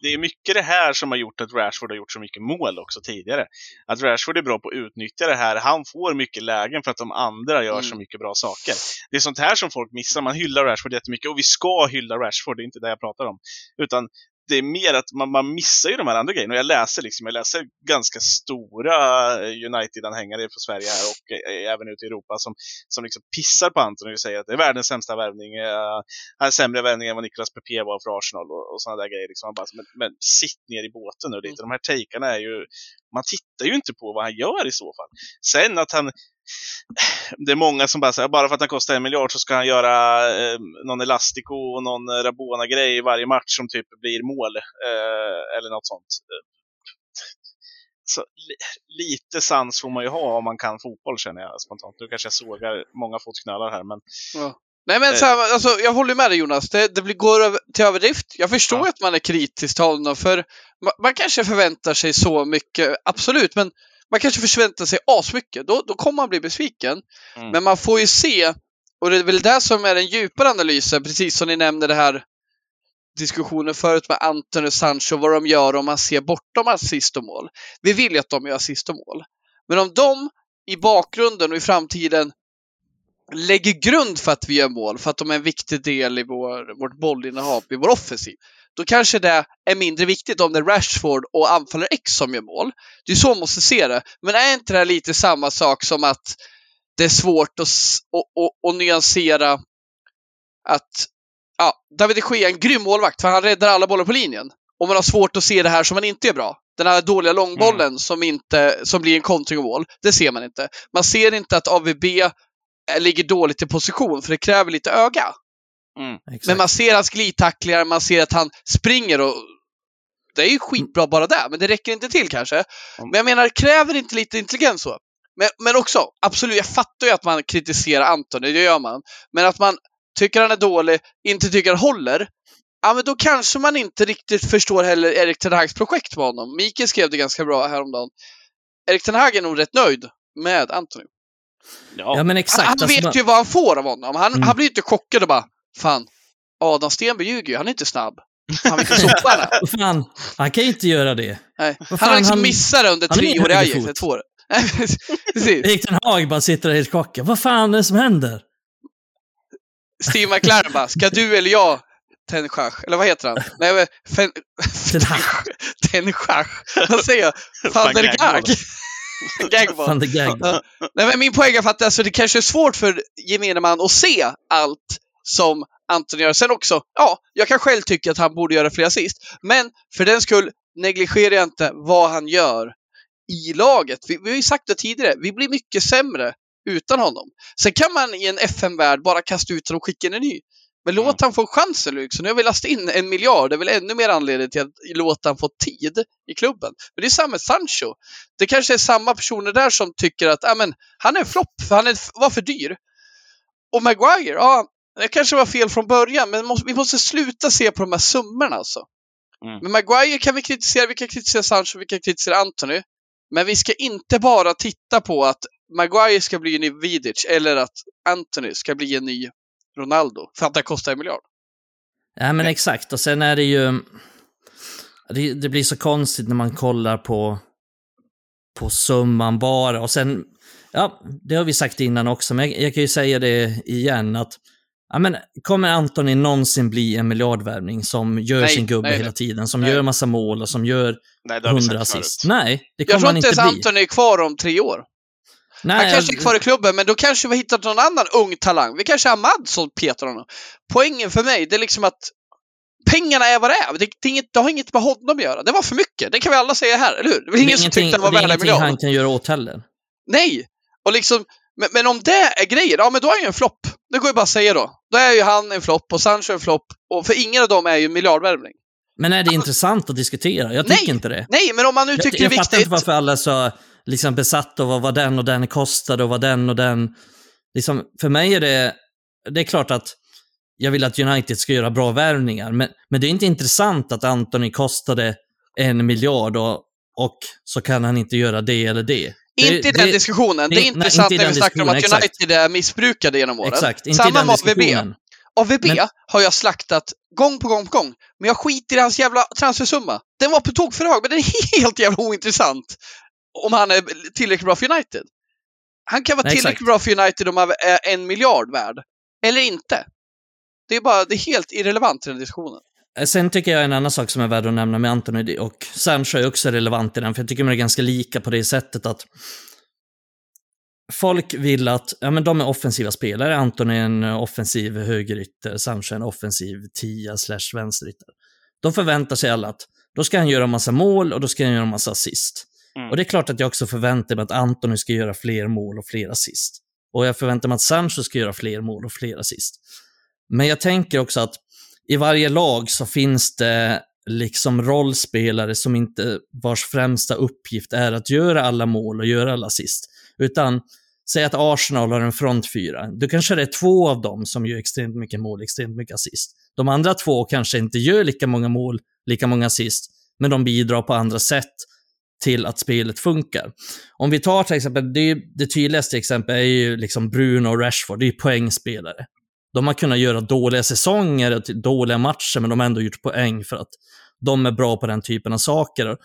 det är mycket det här som har gjort att Rashford har gjort så mycket mål också tidigare. Att Rashford är bra på att utnyttja det här. Han får mycket lägen för att de andra gör så Mm. mycket bra saker. Det är sånt här som folk missar. Man hyllar Rashford jättemycket och vi ska hylla Rashford, det är inte det jag pratar om. Utan det är mer att man, man missar ju de här andra grejerna. Och jag läser liksom, jag läser ganska stora eh, United-anhängare från Sverige här och eh, även ute i Europa som, som liksom pissar på Anthony och säger att det är världens sämsta värvning. eh, han är sämre värvning än vad Niklas Pepe var för Arsenal och, och sådana där grejer. Liksom. Man bara, men, men sitt ner i båten nu lite. De här takarna är ju, man tittar ju inte på vad han gör i så fall. Sen att han, det är många som bara säger bara för att han kostar en miljard så ska han göra eh, någon Elastico och någon Rabona-grej i varje match som typ blir mål. Eh, eller något sånt. Så, li, lite sans får man ju ha om man kan fotboll känner jag spontant. Nu kanske jag sågar många fotknölar här men Nej men så här, alltså, jag håller med dig Jonas, det, det blir, går till överdrift. Jag förstår Ja. att man är kritisk till honom, för man, man kanske förväntar sig så mycket, absolut, men man kanske förväntar sig asmycket. Då, då kommer man bli besviken. Mm. Men man får ju se, och det är väl det som är den djupare analysen, precis som ni nämnde det här diskussionen förut med Anton och Sancho, vad de gör om man ser bortom assist och mål. Vi vill ju att de gör assist och mål. Men om de i bakgrunden och i framtiden lägger grund för att vi gör mål, för att de är en viktig del i vår, vårt bollinnehav, i vår offensiv, då kanske det är mindre viktigt om det är Rashford och anfallare X som gör mål. Det är så man måste se det. Men är inte det här lite samma sak som att det är svårt att, att, att, att nyansera att ja, David de Gea är en grym målvakt, för han räddar alla bollar på linjen. Och man har svårt att se det här som man inte är bra. Den här dåliga långbollen som, inte, som blir en kontring och mål, det ser man inte. Man ser inte att AVB ligger dåligt i position, för det kräver lite öga. Exakt. Men man ser hans glidtacklingar, man ser att han springer och det är ju skitbra bara där, men det räcker inte till kanske. Men jag menar, kräver inte lite intelligens så? Men, men också, absolut, jag fattar ju att man kritiserar Antoni, det gör man. Men att man tycker han är dålig, inte tycker han håller, ja men då kanske man inte riktigt förstår heller Erik Ten Hags projekt med honom. Mikael skrev det ganska bra häromdagen. Erik Ten Hag är nog rätt nöjd med Antoni. Ja. Ja men exakt. Han, han alltså, vet ju vad han får av honom. Han, Mm. han blir ju inte chockad och bara, fan, Adam Stenberg ljuger ju, han är inte snabb. Han vill inte sopa fan, han kan ju inte göra det. Nej. Vad Han fan, har liksom han- missat det under tre år i Ajax, två år. Erik Ten Hag bara sitter där helt chockad. Vad fan är det som händer? Steve McLaren bara, ska du eller jag? Ten Schach, eller vad heter han? Nej, men, fen. Ten Schach. Vad säger jag? Van der Gag. Gagball. Van de Gag. Ja. Nej, men min poäng är för att alltså, det kanske är svårt för gemene man att se allt som Anton gör. Sen också, ja, jag kan själv tycka att han borde göra fler assist. Men för den skull negligerar jag inte vad han gör i laget. Vi, vi har ju sagt det tidigare, vi blir mycket sämre utan honom. Sen kan man i en FM-värld bara kasta ut honom och skicka in en ny. Men Mm. låt han få chansen liksom. Nu har vi lastat in en miljard. Det är väl ännu mer anledning till att låta han få tid i klubben. Men det är samma med Sancho. Det kanske är samma personer där som tycker att men, han är en flopp, för han är, var för dyr. Och Maguire, ja, det kanske var fel från början, men vi måste sluta se på de här summorna alltså. Mm. Men Maguire kan vi kritisera, vi kan kritisera Sancho, vi kan kritisera Anthony. Men vi ska inte bara titta på att Maguire ska bli en ny Vidic eller att Anthony ska bli en ny Ronaldo. För att det kostar en miljard. Ja, men exakt. Och sen är det ju... Det, det blir så konstigt när man kollar på, på summan bara. Och sen, ja, det har vi sagt innan också, men jag, jag kan ju säga det igen att Ja, men kommer Antoni någonsin bli en miljardvärvning som gör Nej, sin gubbe nej, hela tiden, som Nej. gör massa mål och som gör hundra assist? Nej, det Jag kommer tror han inte inte ens bli. Anthony är kvar om tre år. Nej, Han kanske är jag- kvar i klubben, men då kanske vi har hittat någon annan ung talang. Vi kanske har Ahmad som petar honom. Poängen för mig, det är liksom att pengarna är vad det är. Det, det, är inget, det har inget med honom att göra. Det var för mycket. Det kan vi alla säga här, eller hur? Det var är ingen som tyckte han var värd en miljard. han kan göra åt heller. Nej! Och liksom, men, men om det är grejer, ja men då är han ju en flopp. Det går ju bara att säga då. Då är ju han en flopp och Sancho en flopp. Och för ingen av dem är ju miljardvärvning. Men är det intressant att diskutera? Jag Nej, tycker inte det. Nej, men om man nu Jag, tycker jag det är fattar viktigt. inte varför alla så liksom, besatta av vad den och den kostade och vad den och den... Liksom, för mig är det... Det är klart att jag vill att United ska göra bra värvningar, men, men det är inte intressant att Anthony kostade en miljard och, och så kan han inte göra det eller det. det Inte i den det- diskussionen. Det är intressant när vi snackar om att United är missbrukade genom åren. Exakt, inte Samma med AVB. AVB Men- har jag slaktat gång på gång på gång. Men jag skiter i hans jävla transfersumma. Den var på tok för hög, men den är helt jävla ointressant. Om han är tillräckligt bra för United. Han kan vara Nej, tillräckligt exakt. bra för United om han är en miljard värd. Eller inte. Det är bara, det är helt irrelevant i den diskussionen. Eh, Sen tycker jag en annan sak som är värd att nämna med Anthony och Sancho är också relevant i den, för jag tycker de är ganska lika på det sättet att folk vill att, ja men de är offensiva spelare, Anthony är en offensiv högerytter, Sancho en offensiv tia slash vänsterytter. Då förväntar sig alla att då ska han göra massa mål och då ska han göra massa assist. Mm. Och det är klart att jag också förväntar mig att Anthony ska göra fler mål och fler assist. Och jag förväntar mig att Sancho ska göra fler mål och fler assist. Men jag tänker också att i varje lag så finns det liksom rollspelare som inte, vars främsta uppgift är att göra alla mål och göra alla assist. Utan, säg att Arsenal har en frontfyra. Då kanske det är två av dem som gör extremt mycket mål, extremt mycket assist. De andra två kanske inte gör lika många mål, lika många assist, men de bidrar på andra sätt till att spelet funkar. Om vi tar till exempel, det, det tydligaste exemplet är ju liksom Bruno och Rashford, det är ju poängspelare. De har kunnat göra dåliga säsonger och dåliga matcher, men de har ändå gjort poäng för att de är bra på den typen av saker.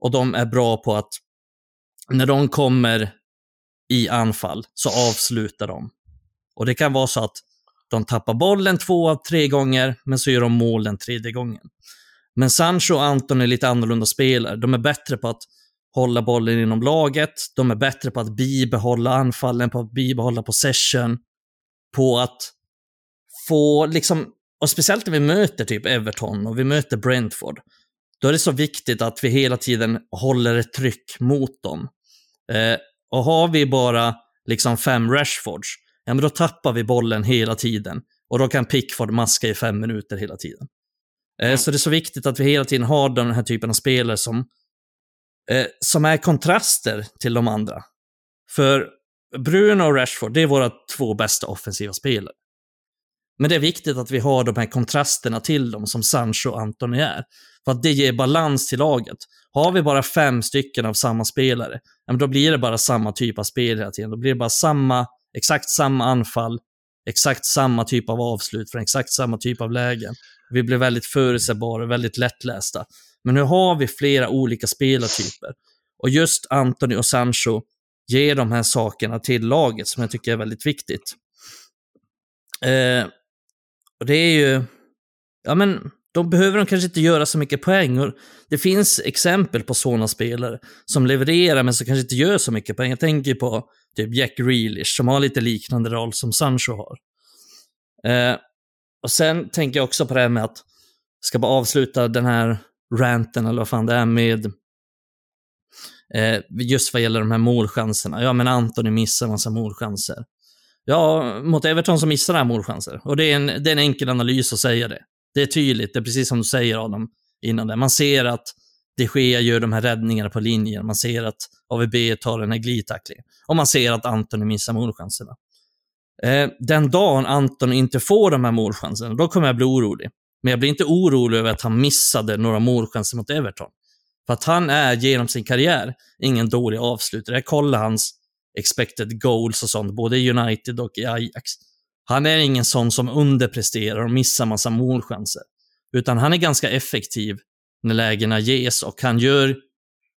Och de är bra på att när de kommer i anfall så avslutar de. Och det kan vara så att de tappar bollen två av tre gånger, men så gör de mål den tredje gången. Men Sancho och Anton är lite annorlunda spelare. De är bättre på att hålla bollen inom laget. De är bättre på att bibehålla anfallen, på att bibehålla possession. På att få, liksom, och speciellt när vi möter typ Everton och vi möter Brentford. Då är det så viktigt att vi hela tiden håller ett tryck mot dem. Eh, och har vi bara liksom fem Rashfords, ja men då tappar vi bollen hela tiden. Och då kan Pickford maska i fem minuter hela tiden. Eh, Mm. Så det är så viktigt att vi hela tiden har den här typen av spelare som, eh, som är kontraster till de andra. För Bruno och Rashford, det är våra två bästa offensiva spelare. Men det är viktigt att vi har de här kontrasterna till dem som Sancho och Antoni är. För att det ger balans till laget. Har vi bara fem stycken av samma spelare, då blir det bara samma typ av spel hela tiden. Då blir det bara samma, exakt samma anfall, exakt samma typ av avslut från exakt samma typ av lägen. Vi blir väldigt förutsägbara, väldigt lättlästa. Men nu har vi flera olika spelartyper. Och just Anthony och Sancho ger de här sakerna till laget som jag tycker är väldigt viktigt. Eh, och det är ju, ja men, de behöver de kanske inte göra så mycket poäng. Och det finns exempel på sådana spelare som levererar men som kanske inte gör så mycket poäng. Jag tänker på typ Jack Grealish som har lite liknande roll som Sancho har. Eh, och sen tänker jag också på det här med att, Jag ska bara avsluta den här ranten eller vad fan det är med eh, just vad gäller de här målchanserna. Ja, men Antoni missar en massa målchanser. Ja, mot Everton så missar han målchanser. Och det är, en, det är en enkel analys att säga det. Det är tydligt, det är precis som du säger Adam innan det. Man ser att de Gea gör de här räddningarna på linjen. Man ser att AVB tar den här glidtacklingen. Och man ser att Antoni missar målchanserna. Eh, den dagen Anton inte får de här målchanserna, då kommer jag bli orolig. Men jag blir inte orolig över att han missade några målchanser mot Everton. För att han är genom sin karriär ingen dålig avslutare. Jag kollar hans expected goals och sånt, både i United och i Ajax. Han är ingen sån som underpresterar och missar massa målchanser. Utan han är ganska effektiv när lägena ges och han gör,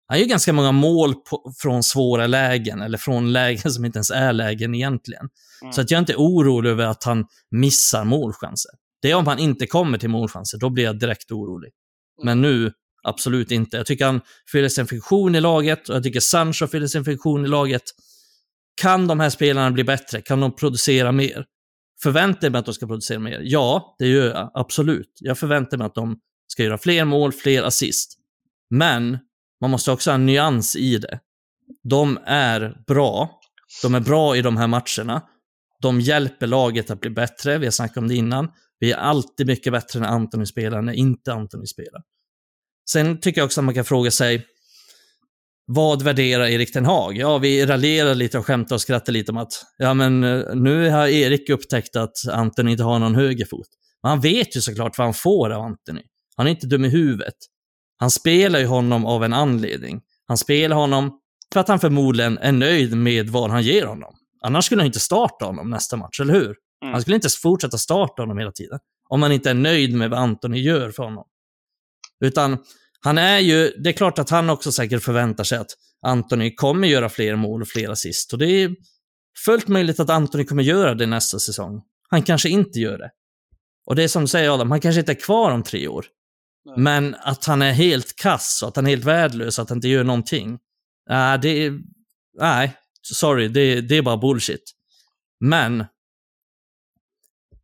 han gör ganska många mål på, från svåra lägen, eller från lägen som inte ens är lägen egentligen. Mm. Så att jag är inte orolig över att han missar målchanser. Det är om han inte kommer till målchanser, då blir jag direkt orolig. Men nu, absolut inte. Jag tycker han fyller sin funktion i laget och jag tycker Sancho fyller sin funktion i laget. Kan de här spelarna bli bättre? Kan de producera mer? Förväntar jag mig att de ska producera mer? Ja, det gör jag. Absolut. Jag förväntar mig att de ska göra fler mål, fler assist. Men man måste också ha en nyans i det. De är bra. De är bra i de här matcherna. De hjälper laget att bli bättre. Vi har snackat om det innan. Vi är alltid mycket bättre när Antoni spelar, när inte Antoni spelar. Sen tycker jag också att man kan fråga sig, vad värderar Erik Ten Hag? Ja, vi raljerar lite och skämtar och skrattar lite om att ja, men eh, nu har Erik upptäckt att Antoni inte har någon högerfot. Men han vet ju såklart vad han får av Antoni. Han är inte dum i huvudet. Han spelar ju honom av en anledning. Han spelar honom för att han förmodligen är nöjd med vad han ger honom. Annars skulle han inte starta honom nästa match, eller hur? Mm. Han skulle inte fortsätta starta honom hela tiden. Om man inte är nöjd med vad Antoni gör för honom. Utan han är ju, det är klart att han också säkert förväntar sig att Antoni kommer göra fler mål och fler assist. Och det är fullt möjligt att Antoni kommer göra det nästa säsong. Han kanske inte gör det. Och det är som du säger Adam, han kanske inte är kvar om tre år. Nej. Men att han är helt kass och att han är helt värdelös, att han inte gör någonting. Äh, det är, nej, sorry, det, det är bara bullshit. Men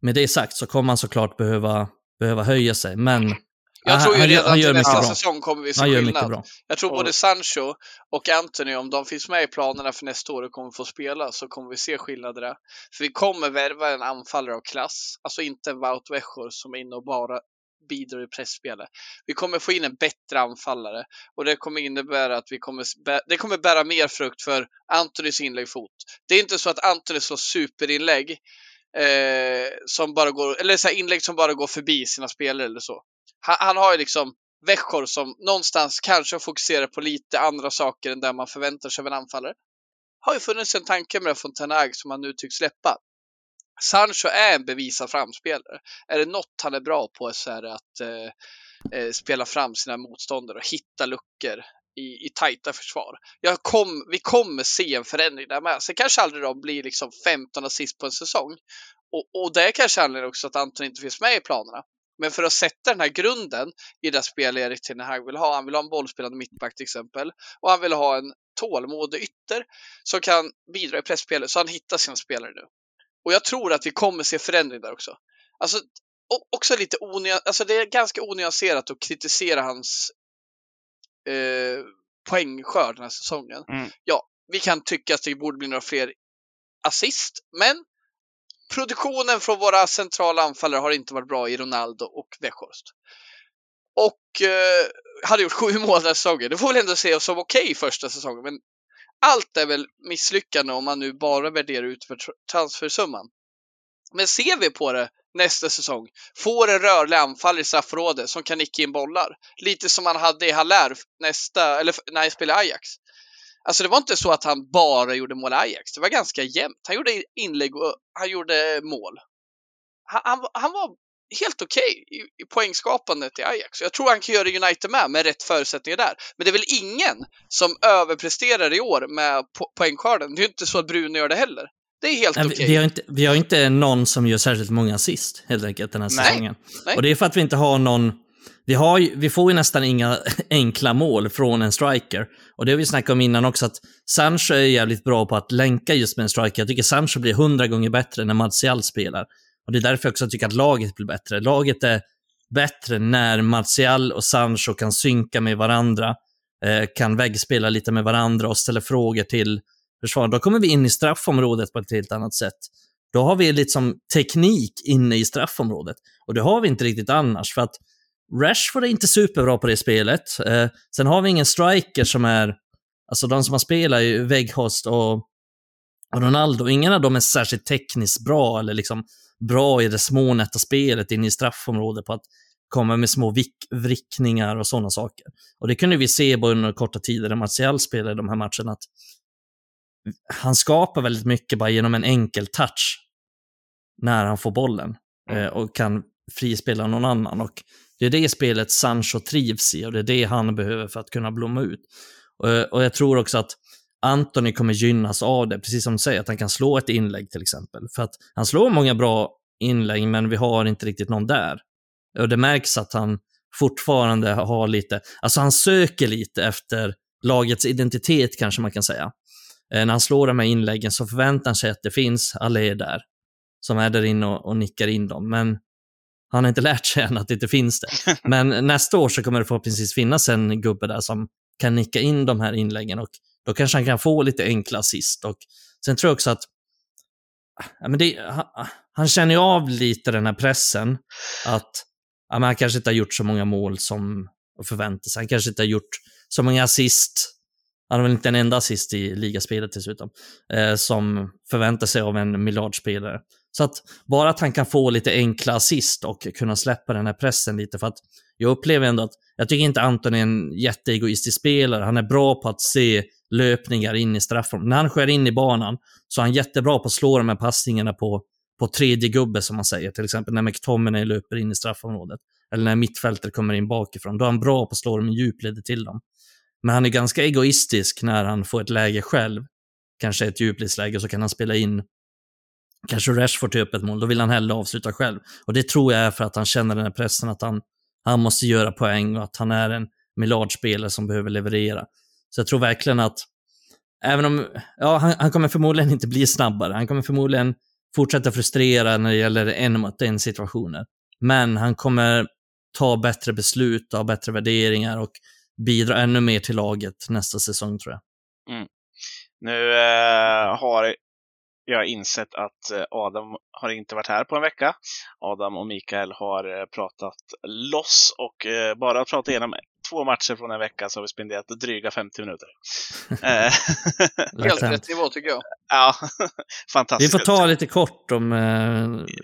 med det sagt så kommer han såklart behöva, behöva höja sig. Men jag tror ju han, redan han till nästa bra. säsong kommer vi se han skillnad. Jag tror både Sancho och Anthony, om de finns med i planerna för nästa år och kommer få spela, så kommer vi se skillnader där. För vi kommer värva en anfallare av klass, alltså inte en Wout Wechor som är inne och bara bidrar i pressspelet. Vi kommer få in en bättre anfallare och det kommer innebära att vi kommer, det kommer bära mer frukt för Antonys inlägg-fot. Det är inte så att Antony slår superinlägg eh, som bara går, eller så inlägg som bara går förbi sina spelare eller så. Han, han har ju liksom veckor som någonstans kanske fokuserar på lite andra saker än det man förväntar sig av en anfallare. Har ju funnits en tanke med det från som han nu tycks släppa. Sancho är en bevisad framspelare. Är det något han är bra på så är det att eh, eh spela fram sina motståndare och hitta luckor i, i tajta försvar. Jag kom, vi kommer se en förändring där med. Sen kanske aldrig de blir liksom 15 assist på en säsong. Och, och det är kanske anledningen också att Anton inte finns med i planerna. Men för att sätta den här grunden i det spel Erik Ten Hag vill ha. Han vill ha en bollspelande mittback till exempel. Och han vill ha en tålmodig ytter som kan bidra i pressspelet. Så han hittar sina spelare nu. Och jag tror att vi kommer se förändring där också. Alltså, också lite onyanserat. Alltså det är ganska onyanserat att kritisera hans eh, poängskörd den här säsongen. Mm. Ja, vi kan tycka att det borde bli några fler assist, men produktionen från våra centrala anfallare har inte varit bra i Ronaldo och Weghorst. Och eh, hade gjort sju mål den här säsongen. Det får väl ändå se som okej okay första säsongen, men allt är väl misslyckande om man nu bara värderar ut för transfersumman. Men ser vi på det nästa säsong, får en rörlig anfallare i straffområdet som kan nicka in bollar. Lite som han hade i Haller nästa, eller när han spelade Ajax. Alltså det var inte så att han bara gjorde mål i Ajax. Det var ganska jämnt. Han gjorde inlägg och han gjorde mål. Han, han, han var helt okej okay i, i poängskapandet i Ajax. Jag tror han kan göra United med, med rätt förutsättningar där. Men det är väl ingen som överpresterar i år med po poängskörden. Det är ju inte så att Bruno gör det heller. Det är helt okej. Okay. Vi, har inte, vi har inte någon som gör särskilt många assist, helt enkelt, den här Nej. säsongen. Nej. Och det är för att vi inte har någon... Vi, har ju, vi får ju nästan inga enkla mål från en striker. Och det har vi snackat om innan också, att Sancho är jävligt bra på att länka just med en striker. Jag tycker Sancho blir hundra gånger bättre när Martial spelar. Och det är därför jag också tycker att laget blir bättre. Laget är bättre när Martial och Sancho kan synka med varandra, eh, kan väggspela lite med varandra och ställa frågor till försvar, Då kommer vi in i straffområdet på ett helt annat sätt. Då har vi liksom teknik inne i straffområdet. Och det har vi inte riktigt annars, för att Rashford är inte superbra på det spelet. Eh, sen har vi ingen striker som är, alltså de som har spelat är Weghorst och, och Ronaldo. Ingen av dem är särskilt tekniskt bra eller liksom bra i det smånätta spelet inne i straffområdet på att komma med små vrickningar och sådana saker. Och det kunde vi se bara under korta tider när Martial spelade de här matcherna, att han skapar väldigt mycket bara genom en enkel touch när han får bollen mm. eh, och kan frispela någon annan. Och det är det spelet Sancho trivs i och det är det han behöver för att kunna blomma ut. Och, och jag tror också att Anthony kommer gynnas av det, precis som du säger, att han kan slå ett inlägg till exempel. För att han slår många bra inlägg, men vi har inte riktigt någon där. Och det märks att han fortfarande har lite, alltså han söker lite efter lagets identitet kanske man kan säga. Eh, när han slår de här inläggen så förväntar han sig att det finns alla är där, som är där inne och, och nickar in dem. Men han har inte lärt sig än att det inte finns det. Men nästa år så kommer det förhoppningsvis finnas en gubbe där som kan nicka in de här inläggen och då kanske han kan få lite enkla assist. Och sen tror jag också att ja, men det, han, han känner ju av lite den här pressen att ja, men han kanske inte har gjort så många mål som förväntas. Han kanske inte har gjort så många assist. Han har väl inte en enda assist i ligaspelet dessutom, eh, som förväntar sig av en miljardspelare. Så att bara att han kan få lite enkla assist och kunna släppa den här pressen lite, för att jag upplever ändå att jag tycker inte Anton är en jätteegoistisk spelare. Han är bra på att se löpningar in i straffområdet. När han skär in i banan så är han jättebra på att slå de här passningarna på, på tredje gubbe, som man säger. Till exempel när McTominay löper in i straffområdet. Eller när mittfältet kommer in bakifrån. Då är han bra på att slå dem i djupled till dem. Men han är ganska egoistisk när han får ett läge själv. Kanske ett djupledsläge, så kan han spela in kanske Rashford till öppet mål. Då vill han hellre avsluta själv. Och det tror jag är för att han känner den här pressen att han, han måste göra poäng och att han är en miljardspelare som behöver leverera. Så jag tror verkligen att, även om, ja, han, han kommer förmodligen inte bli snabbare. Han kommer förmodligen fortsätta frustrera när det gäller en mot en situationer. Men han kommer ta bättre beslut, ha bättre värderingar och bidra ännu mer till laget nästa säsong tror jag. Mm. Nu eh, har jag insett att eh, Adam har inte varit här på en vecka. Adam och Mikael har eh, pratat loss och eh, bara pratat igenom två matcher från en vecka så har vi spenderat dryga 50 minuter. Helt rätt nivå tycker jag. Ja, fantastiskt. Vi får ta lite kort om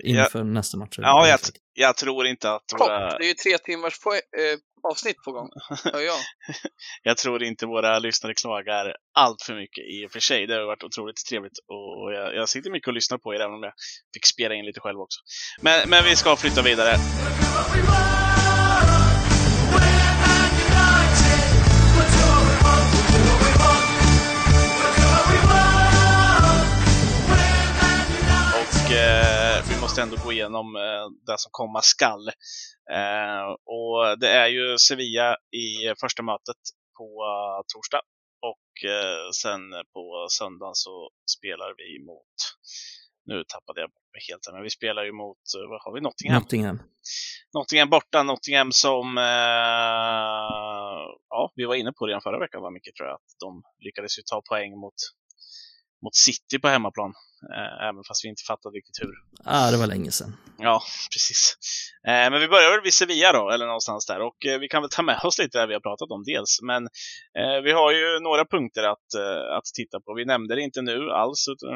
inför ja, nästa match. Ja, jag, jag, tror inte att... Våra... Det är ju tre timmars på, eh, avsnitt på gång. Ja, ja. jag tror inte våra lyssnare klagar allt för mycket i och för sig. Det har varit otroligt trevligt och jag, jag sitter mycket och lyssnar på er även om jag fick spela in lite själv också. Men, men vi ska flytta vidare. Eh, vi måste ändå gå igenom eh, det som komma skall. Eh, och det är ju Sevilla i första mötet på uh, torsdag och uh, sen på söndagen så spelar vi mot, nu tappade jag bort mig helt, men vi spelar ju mot, uh, vad har vi, Nottingham? Nottingham. Nottingham borta, Nottingham som, ja, vi var inne på redan förra veckan, var mycket tror jag, att de lyckades ju ta poäng mot, mot City på hemmaplan. Eh, även fast vi inte fattade riktigt hur. Ja, det var länge sedan. Ja, precis. Eh, men vi börjar väl vid Sevilla då, eller någonstans där. Och eh, vi kan väl ta med oss lite det vi har pratat om dels. Men vi har ju några punkter att, att titta på. Vi nämnde det inte nu alls, utan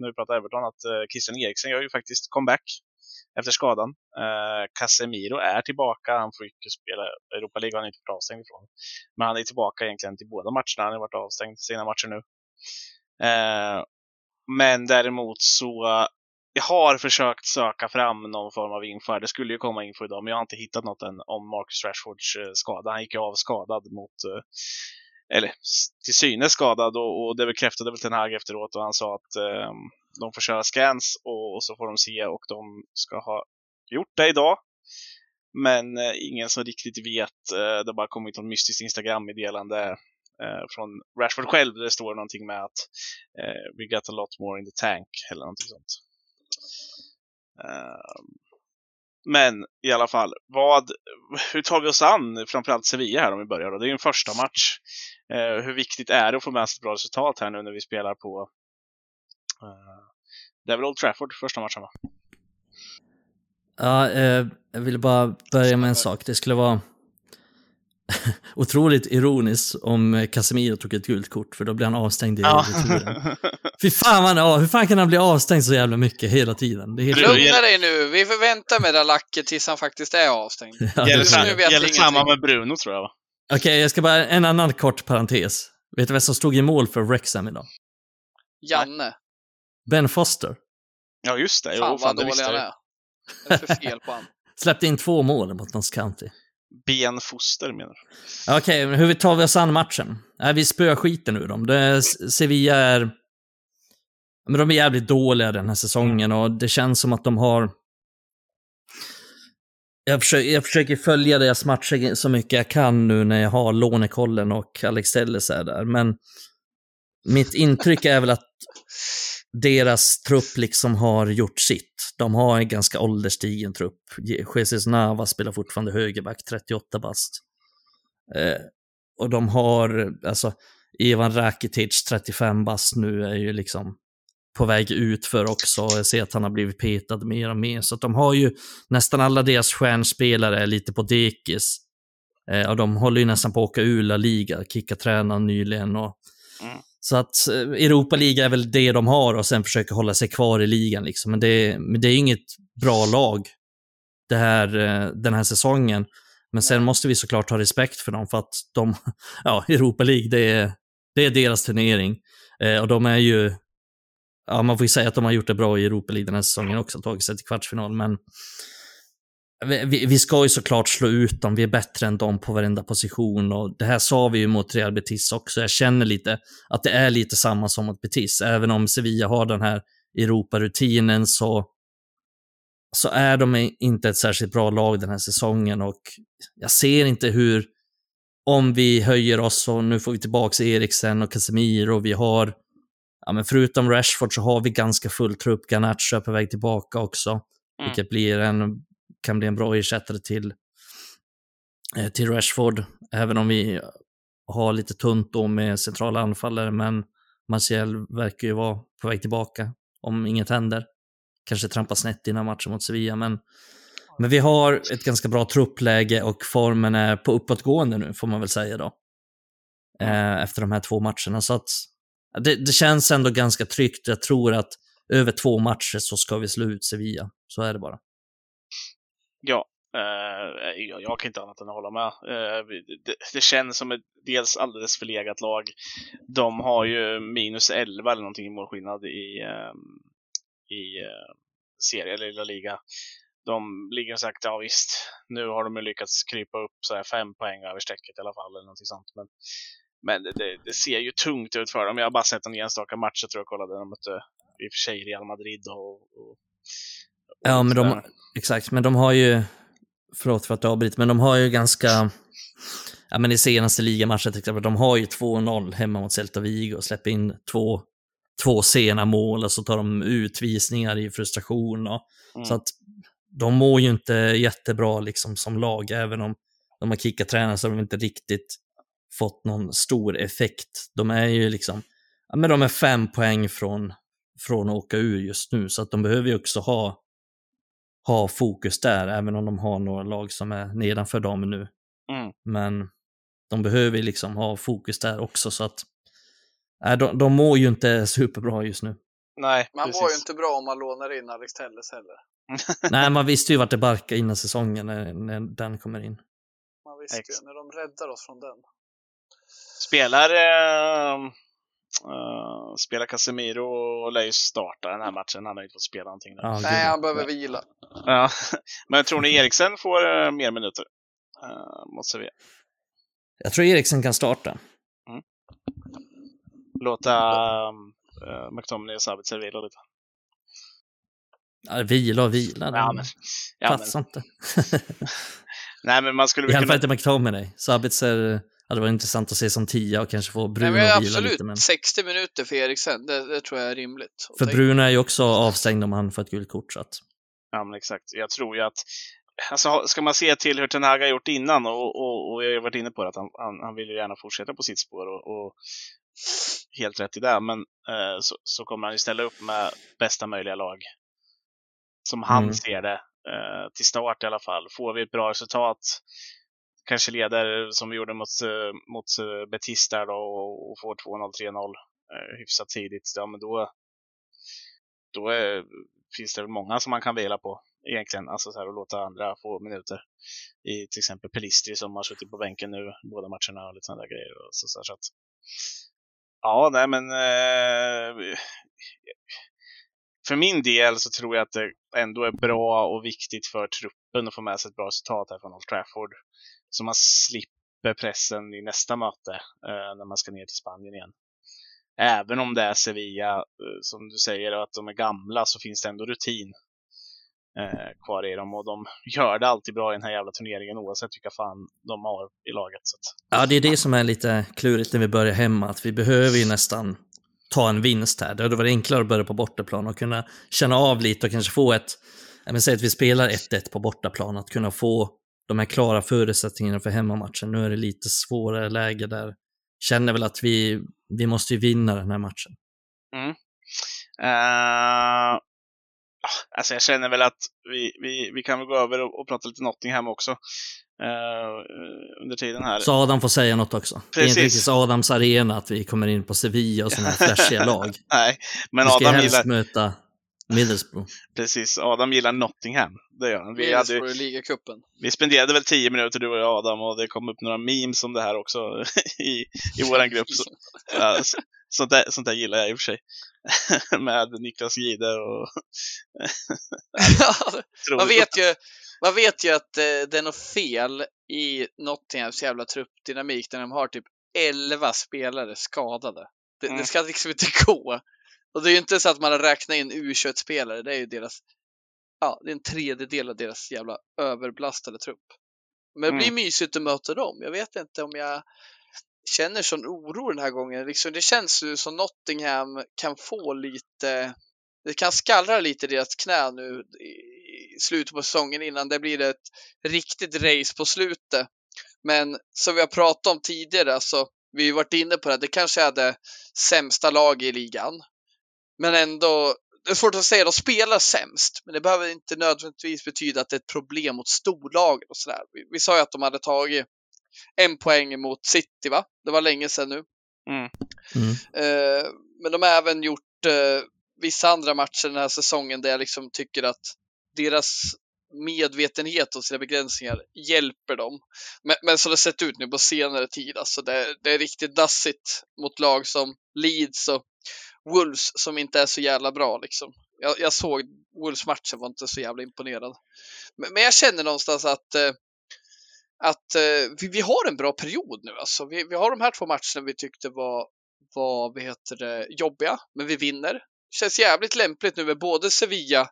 när vi pratar Everton, att Christian Eriksen gör ju faktiskt comeback efter skadan. Casemiro är tillbaka. Han får ju spela Europa League, han är inte avstängd ifrån. Men han är tillbaka egentligen till båda matcherna. Han har varit avstängd sina matcher nu. Eh, men däremot så jag har försökt söka fram någon form av info här. Det skulle ju komma info idag, men jag har inte hittat något än om Marcus Rashfords eh, skada. Han gick ju av skadad mot, eh, eller till synes skadad och, och det bekräftade väl Ten Hag efteråt och han sa att eh, de får köra scans och, och, så får de se och de ska ha gjort det idag. Men eh, ingen som riktigt vet. Eh, det har bara kommit något mystiskt Instagram-meddelande eh, från Rashford själv. Där det står någonting med att we got a lot more in the tank eller någonting sånt. Ehm, men i alla fall, vad, hur tar vi oss an framförallt Sevilla här om vi börjar? Då? Det är ju en första match. Eh, hur viktigt är det att få med sig ett bra resultat här nu när vi spelar på eh, det är väl Old Trafford första matchen va? Ja, eh, jag ville bara börja med en sak. Det skulle vara otroligt ironiskt om Casemiro tog ett gult kort, för då blir han avstängd i ja. returen. Fy fan, man, hur fan kan han bli avstängd så jävla mycket hela tiden? Det är helt Lugna dig nu, vi förväntar med det lacket tills han faktiskt är avstängd. Ja, gäller samma, gäller samma med Bruno tror jag va? Okej, okay, jag ska bara, en annan kort parentes. Vet du vem som stod i mål för Wrexham idag? Janne. Ben Foster. Ja, just det. Jo, fan, fan vad dålig han är. Vad är det för fel på han? Släppte in två mål mot Notts County. Benfoster, menar du? Okej, okay, hur tar vi oss an matchen? Äh, vi spöar skiten ur dem. Det, Sevilla är... Men de är jävligt dåliga den här säsongen och det känns som att de har... Jag försöker, jag försöker följa deras matcher så mycket jag kan nu när jag har lånekollen och Alex Telles är där, men mitt intryck är väl att deras trupp liksom har gjort sitt. De har en ganska ålderstigen trupp. Jesus Nava spelar fortfarande högerback, 38 bast. Eh, och de har, alltså, Ivan Rakitic, 35 bast nu, är ju liksom på väg ut för också. Jag ser att han har blivit petad mer och mer. Så att de har ju, nästan alla deras stjärnspelare är lite på dekis. Eh, och de håller ju nästan på att åka ur La Liga, kicka tränaren nyligen. Och, mm. Så att eh, Europa League är väl det de har och sen försöka hålla sig kvar i ligan. Liksom. Men, det, men det är inget bra lag det här, eh, den här säsongen. Men sen måste vi såklart ha respekt för dem för att de, ja, Europa League, det är, det är deras turnering. Eh, och de är ju, ja man får ju säga att de har gjort det bra i Europa League den här säsongen också, tagit sig till kvartsfinal, men vi, vi, ska ju såklart slå ut dem, vi är bättre än dem på varenda position och det här sa vi ju mot Real Betis också. Jag känner lite att det är lite samma som mot Betis. Även om Sevilla har den här Europa-rutinen så, så är de inte ett särskilt bra lag den här säsongen och jag ser inte hur, om vi höjer oss och nu får vi tillbaka Eriksen och Casemiro och vi har, ja men förutom Rashford så har vi ganska full trupp, Garnacho är på väg tillbaka också. Mm. Vilket blir en kan bli en bra ersättare till, eh, till Rashford. Även om vi har lite tunt då med centrala anfallare, men Martial verkar ju vara på väg tillbaka om inget händer. Kanske trampar snett innan matchen mot Sevilla, men, men vi har ett ganska bra truppläge och formen är på uppåtgående nu, får man väl säga då. Eh, efter de här två matcherna. Så att det, det, känns ändå ganska tryggt. Jag tror att över två matcher så ska vi slå ut Sevilla. Så är det bara. Ja, eh, jag kan inte annat än att hålla med. Eh, det, det, känns som ett dels alldeles förlegat lag. De har ju minus 11 eller någonting i målskillnad i, eh, i eh, serie eller lilla liga. De ligger och sagt, ja visst, nu har de ju lyckats krypa upp så här fem poäng över strecket i alla fall eller någonting sånt. Men, men det, det, ser ju tungt ut för dem. Jag har bara sett en enstaka match, jag tror jag kollade, de mötte i och för sig Real Madrid och, och Ja, men de, exakt, men de har ju, förlåt för att jag avbryter, men de har ju ganska, ja men i senaste ligamatchen till exempel, de har ju 2-0 hemma mot Celta Vigo och släpper in två, två sena mål och så tar de utvisningar i frustration. Och, mm. Så att de mår ju inte jättebra liksom som lag, även om de har kickat tränare så har de inte riktigt fått någon stor effekt. De är ju liksom, ja men de är fem poäng från, från att åka ur just nu, så att de behöver ju också ha ha fokus där, även om de har några lag som är nedanför dem nu. Mm. Men de behöver liksom ha fokus där också så att äh, de, de mår ju inte superbra just nu. Nej, Man precis. mår ju inte bra om man lånar in Alex Telles heller. Nej, man visste ju vart det barkade innan säsongen när, när den kommer in. Man visste Ex. ju när de räddar oss från den. Spelar eh, Uh, spelar Casemiro och lär ju starta den här matchen. Han har inte fått spela någonting. Ja, gud, Nej, han behöver vila. Ja, men tror ni Eriksen får uh, mer minuter? Uh, mot Sevilla. Jag tror Eriksen kan starta. Låta um, uh, McTominay och Sabitzer vila lite. Ja, vila och vila. Ja, men, ja, men, Passar inte. nej, men man skulle I alla fall kunna... inte McTominay. Sabitzer hade varit intressant att se som tia och kanske få Nej, Bruno men att vila absolut, lite. Men... 60 minuter för Eriksen, det, det tror jag är rimligt. För det- Bruno är ju också avstängd om han får ett gult kort. Så att... Ja, men exakt. Jag tror ju att Alltså, ska man se till hur Ten Hag har gjort innan och, och, och jag har ju varit inne på det, att han, han, han vill ju gärna fortsätta på sitt spår och, och helt rätt i det, men eh, så, så kommer han ju ställa upp med bästa möjliga lag. Som han Mm. ser det, eh, till start i alla fall. Får vi ett bra resultat, kanske leder som vi gjorde mot, eh, mot eh, Betis där då och, och får 2-0, 3-0 eh, hyfsat tidigt, ja men då, då är, finns det väl många som man kan vila på egentligen. Alltså så här, och låta andra få minuter. I till exempel Pelistri som har suttit på bänken nu båda matcherna och lite sådana där grejer. Och så, så, här, så att, ja, nej men eh, för min del så tror jag att det ändå är bra och viktigt för truppen att få med sig ett bra resultat här från Old Trafford. Så man slipper pressen i nästa möte eh, när man ska ner till Spanien igen. Även om det är Sevilla, eh, som du säger, och att de är gamla så finns det ändå rutin eh, kvar i dem och de gör det alltid bra i den här jävla turneringen oavsett vilka fan de har i laget. Så att, Ja, det är det som är lite klurigt när vi börjar hemma, att vi behöver ju nästan ta en vinst här. Det hade varit enklare att börja på bortaplan och kunna känna av lite och kanske få ett, säg att vi spelar 1-1 på bortaplan, att kunna få de här klara förutsättningarna för hemmamatchen. Nu är det lite svårare läge där. Känner väl att vi, vi måste ju vinna den här matchen. Eh, alltså jag känner väl att vi, vi, vi kan väl gå över och, och prata lite Nottingham också eh, under tiden här. Så Adam får säga något också. Det är inte Precis. riktigt Adams arena att vi kommer in på Sevilla och sådana här flashiga lag. Nej, men vi ska Adam helst gillar, möta Middlesbrough. precis, Adam gillar Nottingham. Det gör han. Vi, hade, ju- ligacupen. vi spenderade väl tio minuter du och jag Adam och det kom upp några memes om det här också i, i våran grupp. Så, ja, s- sånt, där, sånt där gillar jag i och för sig. Med Niklas Gide och man, vet ju, man vet ju att eh, det är något fel i Nottinghams jävla truppdynamik när de har typ 11 spelare skadade. Det, Mm. det ska liksom inte gå. Och det är ju inte så att man har räknat in U21-spelare, det är ju deras, ja, det är en tredjedel av deras jävla överbelastade trupp. Men det blir Mm. mysigt att möta dem. Jag vet inte om jag känner sån oro den här gången. Liksom, det känns ju som Nottingham kan få lite, det kan skallra lite i deras knä nu i slutet på säsongen innan det blir ett riktigt race på slutet. Men som vi har pratat om tidigare, alltså, vi har varit inne på det, det kanske är det sämsta lag i ligan. Men ändå, det är svårt att säga, de spelar sämst, men det behöver inte nödvändigtvis betyda att det är ett problem mot storlagen och sådär. Vi, vi sa ju att de hade tagit en poäng mot City, va? Det var länge sedan nu. Mm. Eh, men de har även gjort eh, vissa andra matcher den här säsongen där jag liksom tycker att deras medvetenhet om sina begränsningar hjälper dem. Men, men som det sett ut nu på senare tid, alltså det, det är riktigt dassigt mot lag som Leeds och Wolves som inte är så jävla bra liksom. Jag, jag såg Wolves-matchen, var inte så jävla imponerad. Men, men jag känner någonstans att eh, att eh, vi, vi har en bra period nu. Alltså. Vi, vi har de här två matcherna vi tyckte var, var vad heter det, jobbiga, men vi vinner. Känns jävligt lämpligt nu med både Sevilla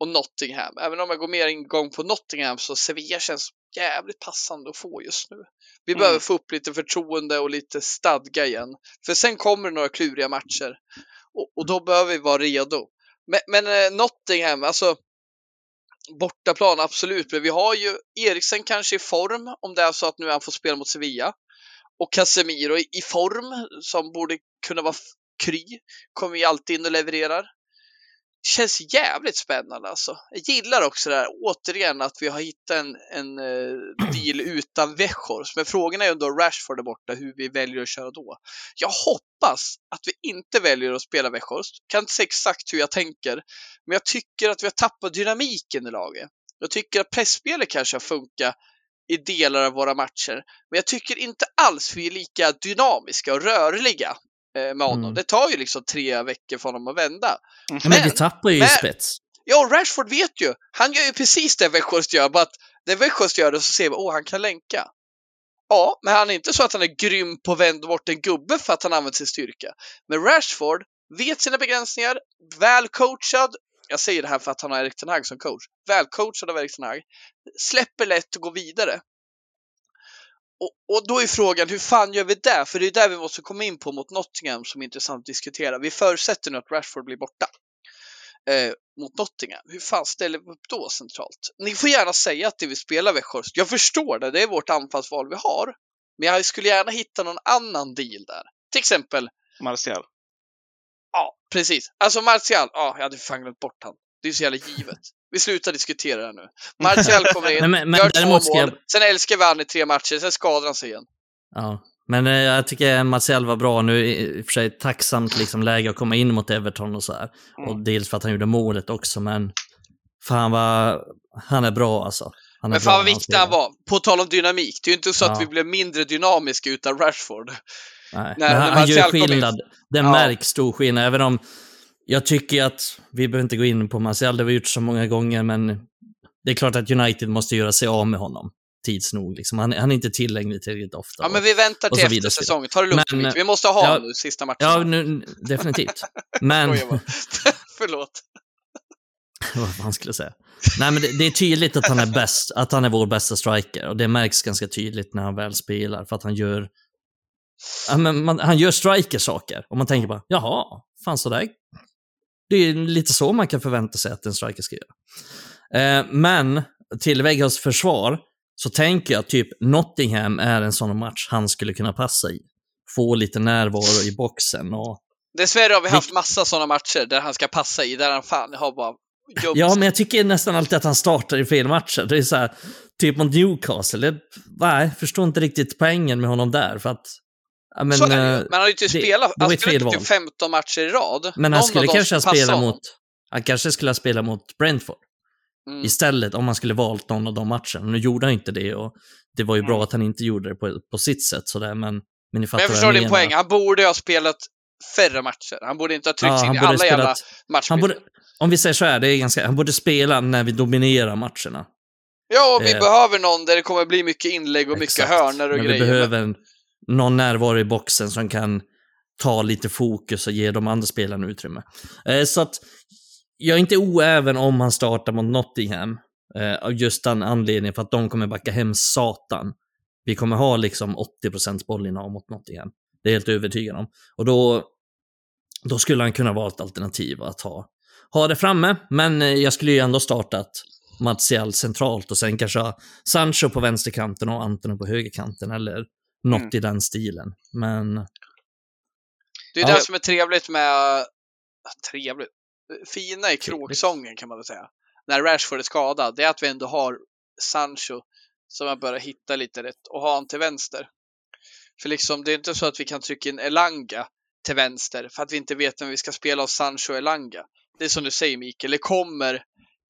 och Nottingham. Även om jag går mer igång på Nottingham så Sevilla känns jävligt passande att få just nu. Vi Mm. behöver få upp lite förtroende och lite stadga igen. För sen kommer det några kluriga matcher och, och då behöver vi vara redo. Men, men eh, Nottingham, alltså bortaplan absolut, men vi har ju Eriksen kanske i form om det är så att nu han får spela mot Sevilla. Och Casemiro i, i form som borde kunna vara kry. Kommer ju alltid in och levererar. Känns jävligt spännande alltså. Jag gillar också det här återigen att vi har hittat en, en eh, deal utan Weghorst. Men frågan är ju ändå Rashford är borta, hur vi väljer att köra då. Jag hoppas att vi inte väljer att spela Weghorst. Kan inte säga exakt hur jag tänker, men jag tycker att vi har tappat dynamiken i laget. Jag tycker att pressspelet kanske har funkat i delar av våra matcher, men jag tycker inte alls vi är lika dynamiska och rörliga med honom. Mm. Det tar ju liksom tre veckor för honom att vända. Ja, men, vi tappar ju men- spets. Ja, och Rashford vet ju. Han gör ju precis det Weghorst gör, bara att när Weghorst gör det så ser vi, åh, han kan länka. Ja, men han är inte så att han är grym på att vända bort en gubbe för att han använder sin styrka. Men Rashford vet sina begränsningar, väl coachad. Jag säger det här för att han har Erik Ten Hag som coach. Väl coachad av Erik Ten Hag. Släpper lätt och går vidare. Och, och då är frågan, hur fan gör vi det? För det är där vi måste komma in på mot Nottingham som är intressant att diskutera. Vi förutsätter nu att Rashford blir borta eh, mot Nottingham. Hur fan ställer vi upp då centralt? Ni får gärna säga att det vill spela Weghorst. Jag förstår det, det är vårt anfallsval vi har. Men jag skulle gärna hitta någon annan deal där. Till exempel, Martial. ja precis. Alltså Martial, ja jag hade fan glömt bort han. Det är så jävla givet. Vi slutar diskutera det här nu. Martial kommer in, Men, men, men gör två mål, jag... sen älskar vi han i tre matcher, sen skadar han sig igen. Ja. Men eh, jag tycker Marcel var bra nu, i och för sig tacksamt liksom läge att komma in mot Everton och så här. Mm. Och dels för att han gjorde målet också, men fan vad, han är bra alltså. Han är Men bra fan vad viktig han var. På tal om dynamik, det är ju inte så att Ja. vi blev mindre dynamiska utan Rashford. Nej. när- men han, när han gör skillnad. Det Ja. märks stor skillnad, även om jag tycker att, vi behöver inte gå in på Martial, det har vi gjort så många gånger, men det är klart att United måste göra sig av med honom tids nog. Liksom. Han, han är inte tillgänglig tillräckligt ofta. Ja, men vi väntar till efter säsongen. Ta det lugnt Men. Vi måste ha ja, honom nu sista matchen. Ja, nu, definitivt. Men. Förlåt. vad fan skulle jag säga? Nej, men det, det är tydligt att han är bäst, att han är vår bästa striker. Och det märks ganska tydligt när han väl spelar, för att han gör... Ja, men man, han gör striker-saker. Och man tänker bara, jaha, fan sådär. Det är lite så man kan förvänta sig att en striker ska göra. Eh, men till Vegas försvar så tänker jag typ Nottingham är en sån match han skulle kunna passa i. Få lite närvaro i boxen och Dessvärre har vi haft massa sådana matcher där han ska passa i, där han fan har bara Ja, men jag tycker nästan alltid att han startar i fel matcher. Det är så här, typ mot Newcastle. Det, nej, förstår inte riktigt poängen med honom där. För att, ja, men, så är det ju. eh, Men han har ju inte spelat, han val. typ 15 matcher i rad. men Någon han skulle kanske honom. mot, han kanske skulle ha spelat mot Brentford Mm. istället om han skulle valt någon av de matcherna. Nu gjorde han inte det och det var ju bra Mm. att han inte gjorde det på, på sitt sätt sådär, men, men Men jag förstår din menar. poäng. Han borde ha spelat färre matcher. Han borde inte ha tryckt Ja, in i alla jävla spelat, matcher. han borde, om vi säger så här, det är ganska, han borde spela när vi dominerar matcherna. Ja, och vi eh, behöver någon där det kommer bli mycket inlägg och mycket Exakt. hörnor och Men grejer. vi behöver en, någon närvaro i boxen som kan ta lite fokus och ge de andra spelarna utrymme. Eh, så att jag är inte oäven om han startar mot Nottingham. Eh, av just den anledningen för att de kommer backa hem satan. Vi kommer ha liksom 80% bollinnehav mot Nottingham. Det är jag helt övertygad om. Och då, då skulle han kunna vara ett alternativ att ha, ha det framme. Men eh, jag skulle ju ändå startat Martial centralt och sen kanske ha Sancho på vänsterkanten och Antoni på högerkanten eller något Mm. i den stilen. Men Det är Ja. det som är trevligt med... Trevligt? Fina i kråksången kan man väl säga. När Rashford är skadad, det är att vi ändå har Sancho som har börjat hitta lite rätt och ha han till vänster. För liksom, det är inte så att vi kan trycka in Elanga till vänster för att vi inte vet vem vi ska spela av Sancho och Elanga. Det är som du säger Mikael, det kommer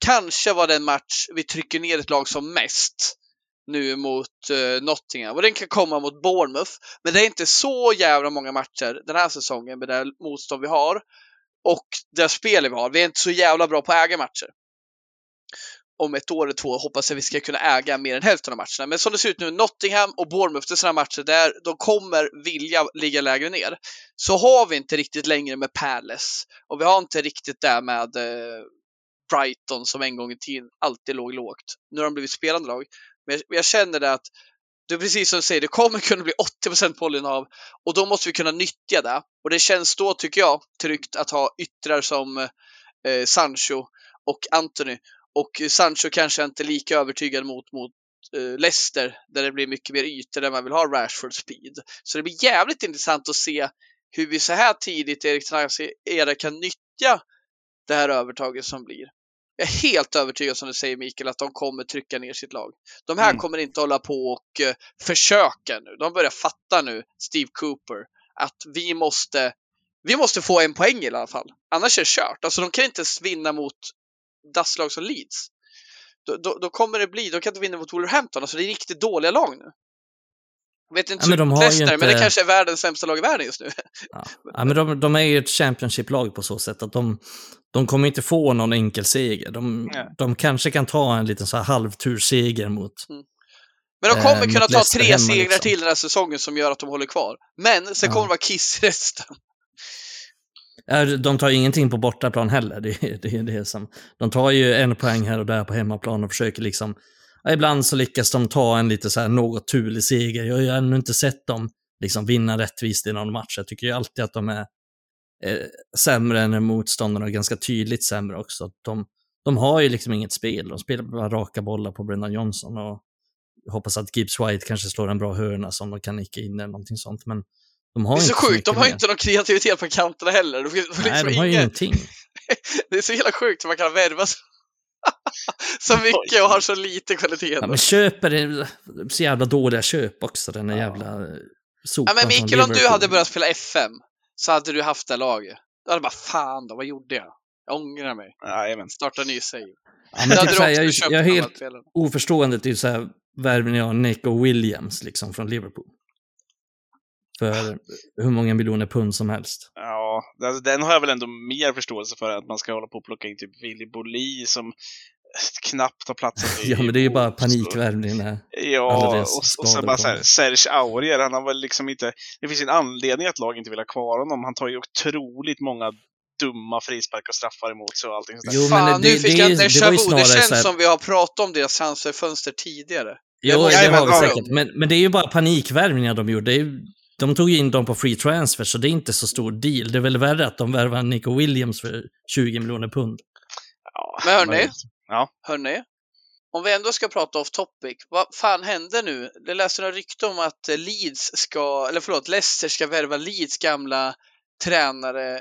kanske vara den match vi trycker ner ett lag som mest nu mot uh, Nottingham. Och den kan komma mot Bournemouth. Men det är inte så jävla många matcher den här säsongen med det motstånd vi har och det spel vi har. Vi är inte så jävla bra på att äga matcher. Om ett år eller två hoppas jag vi ska kunna äga mer än hälften av matcherna. Men som det ser ut nu, Nottingham och Bournemouth, det är sådana matcher där de kommer vilja ligga lägre ner. Så har vi inte riktigt längre med Palace och vi har inte riktigt det med eh, Brighton som en gång i tiden alltid låg lågt. Nu har de blivit spelande lag. Men jag, jag känner det att det är precis som du säger, det kommer kunna bli 80% och då måste vi kunna nyttja det. Och det känns då, tycker jag, tryggt att ha yttrar som eh, Sancho och Anthony. Och Sancho kanske inte är lika övertygad mot, mot eh, Leicester, där det blir mycket mer ytor där man vill ha Rashford speed. Så det blir jävligt intressant att se hur vi så här tidigt i Erik Ten era kan nyttja det här övertaget som blir. Jag är helt övertygad som du säger Mikael att de kommer trycka ner sitt lag. De här Mm. kommer inte hålla på och eh, försöka nu. De börjar fatta nu, Steve Cooper, att vi måste, vi måste få en poäng i alla fall. Annars är det kört. Alltså de kan inte vinna mot dasslag som Leeds. Då, då, då kommer det bli, de kan inte vinna mot Wolverhampton. Alltså det är riktigt dåliga lag nu. Vet inte Ja, men de Leicester, inte- kanske är världens sämsta lag i världen just nu. Ja, men det kanske är världens sämsta lag i världen just nu. ja, men de, de är ju ett Championship-lag på så sätt att de, de kommer inte få någon enkel seger. De, Nej. de kanske kan ta en liten så här halvturseger mot... Men de kommer Eh, kunna ta Leicester tre hemma, segrar liksom. till den här säsongen som gör att de håller kvar. Men sen Ja. kommer det vara kiss resten. Ja, De tar ingenting på bortaplan heller. Det, är- det är det som, de tar ju en poäng här och där på hemmaplan och försöker liksom... Ibland så lyckas de ta en lite så här något turlig seger. Jag har ju ännu inte sett dem liksom vinna rättvist i någon match. Jag tycker ju alltid att de är eh, sämre än motståndarna och ganska tydligt sämre också. De, de har ju liksom inget spel. De spelar bara raka bollar på Brendan Johnson och hoppas att Gibbs White kanske slår en bra hörna som de kan nicka in eller någonting sånt. Men de har Det är så sjukt, de har mer. inte någon kreativitet på kanterna heller. De får liksom Nej, de har ju ingen- ingenting. Det är så jävla sjukt hur man kan värva så, så mycket och har så lite kvalitet. Ja, men köper är så jävla dåliga köp också, den där Ja. jävla eh, sopan Ja, men Mikael, om du hade börjat spela FM så hade du haft det laget. Då hade du bara, fan då, vad gjorde jag? Jag ångrar mig. Jajamän. Starta ny save. Ja, men typ hade så här, du jag, jag är helt oförstående till så här värvningen av Nico Williams liksom från Liverpool. För hur många miljoner pund som helst. Ja, alltså, den har jag väl ändå mer förståelse för att man ska hålla på och plocka in typ Willy Boli som knappt har platsat i Ja, men det är ju bara panikvärvning. där. Ja, och, och sen bara så här. Serge Aurier, han har väl liksom inte... Det finns en anledning att lag inte vill ha kvar honom. Han tar ju otroligt många dumma frisparkar och straffar emot sig och allting sånt där. Jo, Fan, men det, nu fick det, jag déjà vu. Det känns här, som vi har pratat om deras transferfönster tidigare. Jo, det har vi var- säkert. Men, men det är ju bara panikvärvningar de gjorde. Det är, ju- de tog in dem på free transfer, så det är inte så stor deal. Det är väl värre att de värvar Nico Williams för 20 miljoner pund. Ja, Men hörni, Ja. hörni. Om vi ändå ska prata off topic, vad fan hände nu? Jag läste några rykte om att Leeds ska, eller förlåt, Leicester ska värva Leeds gamla tränare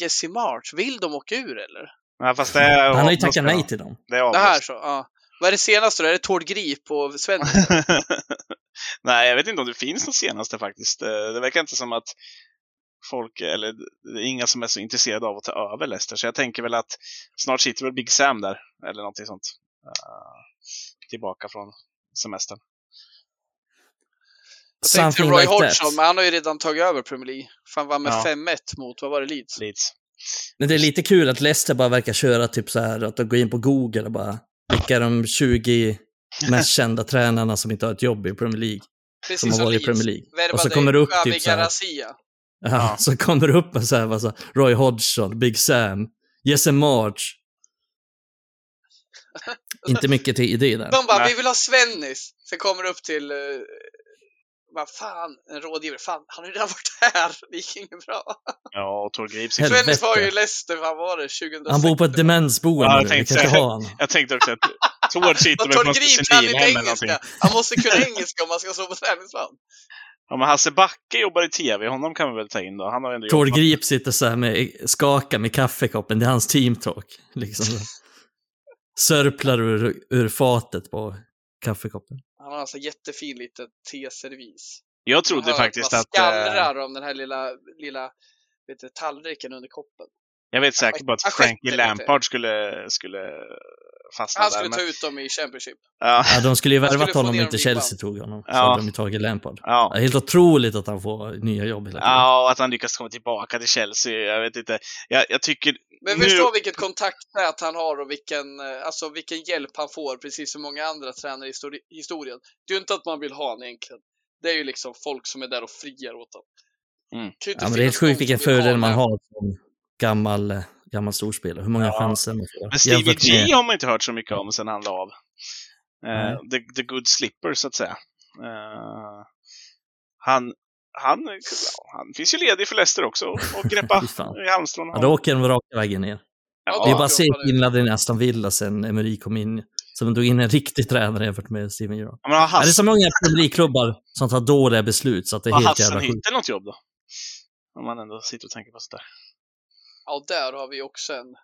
Jesse March. Vill de åka ur eller? Ja, fast det är, Han har ju tackat nej till dem. Det, är Det här avblåst. så, ja. Vad är det senaste då? Är det Tord Grip och Sven? Nej, jag vet inte om det finns något senaste faktiskt. Eh, Det verkar inte som att folk, eller det är inga som är så intresserade av att ta över Leicester. Så jag tänker väl att snart sitter väl Big Sam där, eller någonting sånt. Eh, tillbaka från semestern. Jag tänkte Roy like Hodgson, men han har ju redan tagit över Premier League. Fan var med Ja. 5-1 mot, vad var det, Leeds? Leeds. Men det är lite kul att Leicester bara verkar köra typ så här att de går in på Google och bara vilka är de 20 mest kända tränarna som inte har ett jobb i Premier League. Precis Som har varit i. Premier League. Och så kommer det upp typ så här-. Ja, Ja. Så kommer det upp en så här, så här, Roy Hodgson, Big Sam, Jesse March. Inte mycket till idé där. De bara, Nej. vi vill ha Svennis. Sen kommer det upp till, uh, vad fan, en rådgivare. Fan, han har ju redan varit här. Det gick inget bra. Ja, och Tor Grips. Helvete. Svennis var ju i Leicester, vad var det, 2006? Han bor på ett demensboende Ja, jag tänkte kan inte säga- ha honom. Jag tänkte också att Tord sitter väl på något senilhem eller någonting. engelska. Han måste kunna engelska om man ska stå på träningsplan. Ja, men Hasse Backe jobbar i TV, honom kan vi väl ta in då. Han har ändå Tord. Grip sitter så här med, skakar med kaffekoppen, det är hans teamtalk. Liksom. Sörplar ur, ur fatet på kaffekoppen. Han har alltså jättefin liten teservis. Jag trodde Hör faktiskt man att... eh, skallrar om den här lilla, lilla vet du, tallriken under koppen. Jag vet säkert på att Frankie. Lampard skulle, skulle fastna Han där. skulle men- ta ut dem i Championship. Ja, Ja, de skulle ju Han värvat honom om inte Chelsea tog honom. Så Ja. hade de ju tagit Lampard. ja. Ja, helt otroligt att han får nya jobb hela tiden. ja, och att han lyckas komma tillbaka till Chelsea. Jag vet inte. Jag, jag tycker... Men nu... förstå vilket kontaktnät han har och vilken, eh, alltså vilken hjälp han får, precis som många andra tränare i histori- historien. Det är ju inte att man vill ha honom egentligen. Det är ju liksom folk som är där och friar åt honom. Mm. Ja, men det är helt sjukt vilken fördel man har som gammal, eh, gammal storspelare. Hur många Ja. chanser man får. Men Stevie G med- har man inte hört så mycket om sen han la av. Nej. Eh, the, the good slipper, så att säga. Eh, han, han, ja, han finns ju ledig för Leicester också och greppa i halmstrån. Ja, då åker den raka vägen ner. Ja, Det är bara att se skillnaden i Aston Villa sen Emery kom in. Så de tog in en riktig tränare jämfört med Steven Gerrard. Ja, har det är så många Premier som tar dåliga beslut så att det är har helt jävla sjukt. Hassenhüttel något jobb då? Om man ändå sitter och tänker på sånt där. Ja, där har vi också en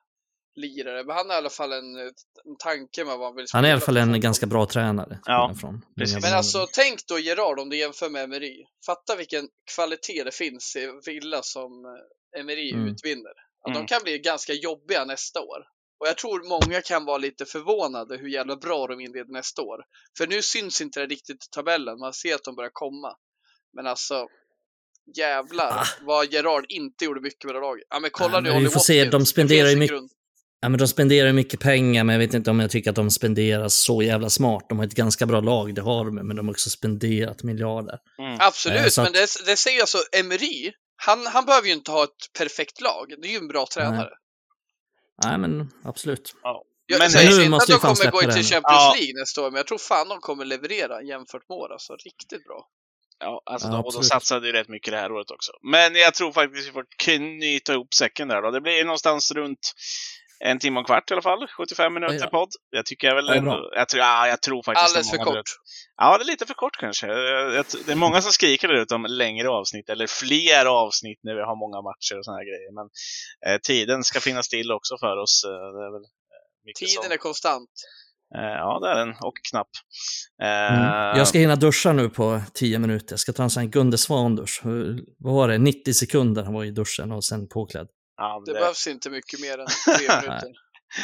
lirare. Men han har i alla fall en, en tanke med vad han vill Han är i alla spela fall en ganska bra tränare. Ja, från precis. Men alltså, tänk då Gerard om du jämför med Emery. Fatta vilken kvalitet det finns i Villa som eh, Emery Mm. utvinner. Att Mm. De kan bli ganska jobbiga nästa år. Och jag tror många kan vara lite förvånade hur jävla bra de inleder nästa år. För nu syns inte det riktigt i tabellen. Man ser att de börjar komma. Men alltså, jävlar Ah. vad Gerard inte gjorde mycket med det laget. Ja, men kolla Ja, nu men vi får se, de spenderar ju mycket- grund. Ja, men de spenderar mycket pengar, men jag vet inte om jag tycker att de spenderar så jävla smart. De har ett ganska bra lag, det har de, men de har också spenderat miljarder. Mm. Absolut, Eh, så men att- det, det säger alltså Emery. Han, han behöver ju inte ha ett perfekt lag. Det är ju en bra tränare. Nej, men absolut. Jag Men säger nu inte måste att de kommer gå släppa till. Champions Ja. League nästa år, men jag tror fan de kommer leverera jämfört med år. Alltså riktigt bra. Ja, alltså Ja, de, och de satsade ju rätt mycket det här året också. Men jag tror faktiskt vi får knyta ihop säcken där då. Det blir någonstans runt en timme och en kvart i alla fall. 75 minuter då. podd. Jag tycker jag väl ändå, bra. jag tror, ja, jag tror faktiskt Alldeles för kort. Ja, det är lite för kort kanske. Det är många som skriker där ute om längre avsnitt, eller fler avsnitt när vi har många matcher och såna här grejer. Men eh, tiden ska finnas till också för oss. Eh, det är väl eh, Tiden som, är konstant. eh, Ja, det är den. Och knapp. Eh, Mm. Jag ska hinna duscha nu på 10 minuter. Jag ska ta en sån här Gunde Svan-dusch. Vad var det? 90 sekunder han var i duschen och sen påklädd. Ja, Det det, behövs inte mycket mer än tre minuter.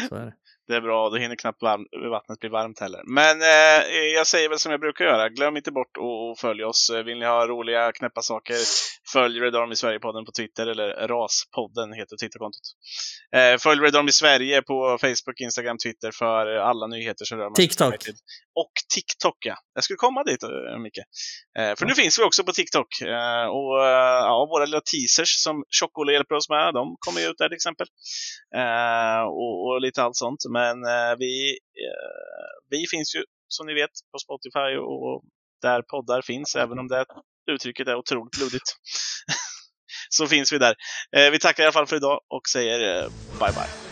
Så är det. Det är bra, då hinner knappt varm, vattnet bli varmt heller. Men eh, jag säger väl som jag brukar göra, glöm inte bort att följa oss. Eh, Vill ni ha roliga, knäppa saker, följ Red Army Sverige-podden på Twitter, eller RAS-podden heter Twitterkontot. Eh, följ Red Army Sverige på Facebook, Instagram, Twitter för alla nyheter som rör Manchester TikTok. Och TikTok, ja. Jag skulle komma dit, eh, Micke. Eh, för nu finns vi också på TikTok. Eh, och ja, våra lilla teasers som Tjock-Olle hjälper oss med, de kommer ju ut där till exempel. Och, och lite allt sånt. Men eh, vi, eh, vi finns ju som ni vet på Spotify och där poddar finns, även om det uttrycket är otroligt luddigt. Så finns vi där. Eh, vi tackar i alla fall för idag och säger eh, bye bye.